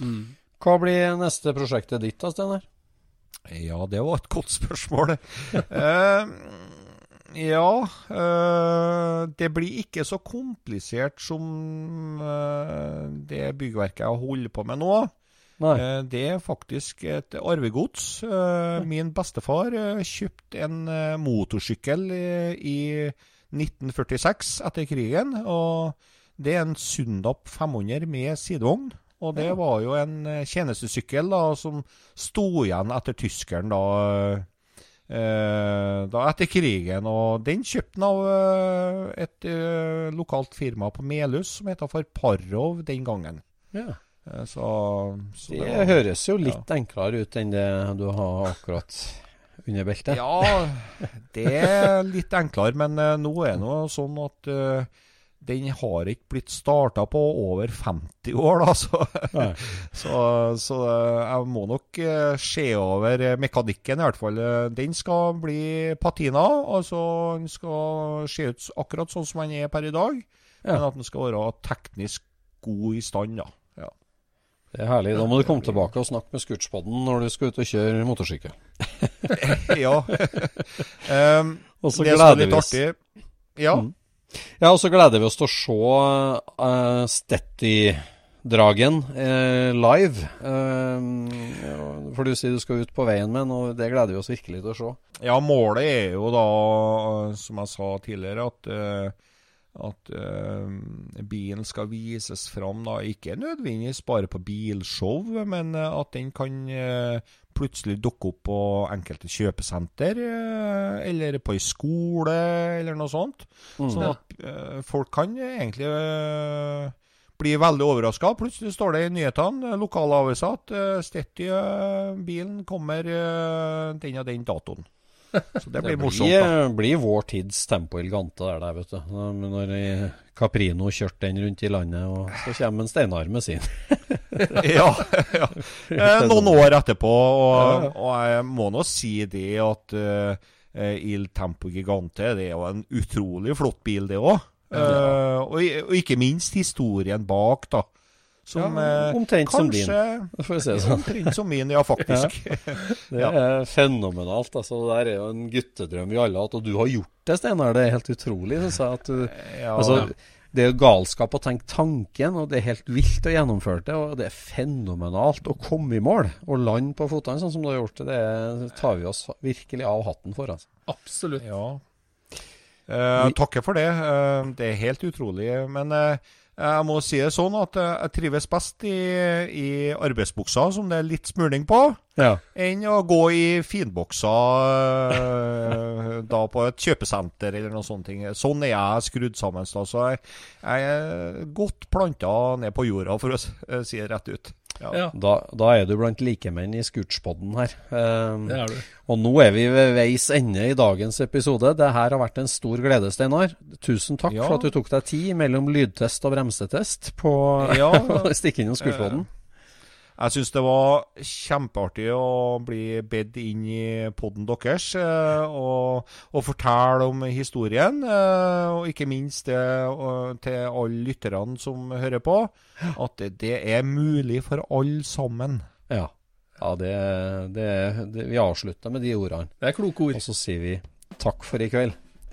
Mm. Hva blir neste prosjektet ditt da, Steinar? Ja, det var et godt spørsmål. eh, ja Øh, Det blir ikke så komplisert som øh, det byggverket jeg holder på med nå. Eh, Det er faktisk et arvegods. Min bestefar kjøpte en motorsykkel i- i 1946 etter krigen. og Det er en Sundap 500 med sidevogn. Og det var jo en tjenestesykkel da, som sto igjen etter tyskeren da, da etter krigen. Og den kjøpte han av eh, et eh, lokalt firma på Melhus som heter for Parov den gangen. Ja. Eh, Så, så Det var- høres jo litt enklere ut enn det du har akkurat under beltet. Ja, det er litt enklere, men eh, nå er det nå sånn at eh, den har ikke blitt starta på over 50 år, da. Så, så, så eh, jeg må nok eh, se over mekanikken, i hvert fall. Eh, Den skal bli patina. Altså den skal se ut akkurat sånn som den er per i dag, men at den skal være teknisk god i stand, da. Ja. Det er herlig. Da må du komme tilbake og snakke med Scootspodden når du skal ut og kjøre motorsykkel. ja. um, Og så artig Ja. Mm. Ja, og så gleder vi oss til å se uh, Stetti-dragen uh, live. Uh, for du sier du skal ut på veien med den, og det gleder vi oss virkelig til å se. Ja, målet er jo da, som jeg sa tidligere, at, eh, at uh, bilen skal vises fram da, ikke nødvendigvis bare på bilshow, men uh, at den kan uh, plutselig dukke opp på enkelte kjøpesenter, eller på ei skole, eller noe sånt. Sånn at folk kan egentlig bli veldig overraska. Plutselig står det i nyhetene, lokalavisa, at Stetti-bilen kommer den og den datoen. Så det blir morsomt. da. blir, blir vår tids Tempo elegante der, der, vet du. Når- Caprino kjørte den rundt i landet, og så kommer en Steinar med sin. ja, ja. Eh, noen år etterpå, og, og jeg må nå si det at uh, Il Tempo Gigante det er jo en utrolig flott bil, det òg. og, og ikke minst historien bak, da. Som Ja, omtrent kanskje, som din. Får si sånn. Omtrent som min, ja, faktisk. Det er fenomenalt. altså. Det der er jo en guttedrøm vi alle har hatt. Og du har gjort det, Steinar. Det er helt utrolig. Synes jeg, at du, Ja. altså, det er jo galskap å tenke tanken, og det er helt vilt å gjennomføre det. Og det er fenomenalt å komme i mål og lande på fotene sånn som du har gjort det. Det tar vi oss virkelig av hatten for. altså. Absolutt. Ja. Eh, takker for det. Eh, det er helt utrolig. Men eh, jeg må si det sånn at jeg trives best i, i arbeidsbuksa, som det er litt smuling på, Ja. enn å gå i finbuksa eh, da på et kjøpesenter eller noe sånt. ting. Sånn er jeg skrudd sammen. Da, så jeg, jeg er godt planta ned på jorda, for å eh, si det rett ut. Ja. Da, da er du blant likemenn i Scootspodden her. Um, det er du. Og nå er vi ved veis ende i dagens episode. Det her har vært en stor glede, Steinar. Tusen takk Ja. for at du tok deg tid mellom lydtest og bremsetest på Ja. å stikke innom Scootspodden. Jeg syns det var kjempeartig å bli bedt inn i poden deres eh, og, og fortelle om historien. eh, Og ikke minst det til alle lytterne som hører på, at det, det er mulig for alle sammen. Ja, ja det, det, det, vi avslutter med de ordene. Det er kloke ord. Og så sier vi takk for i kveld.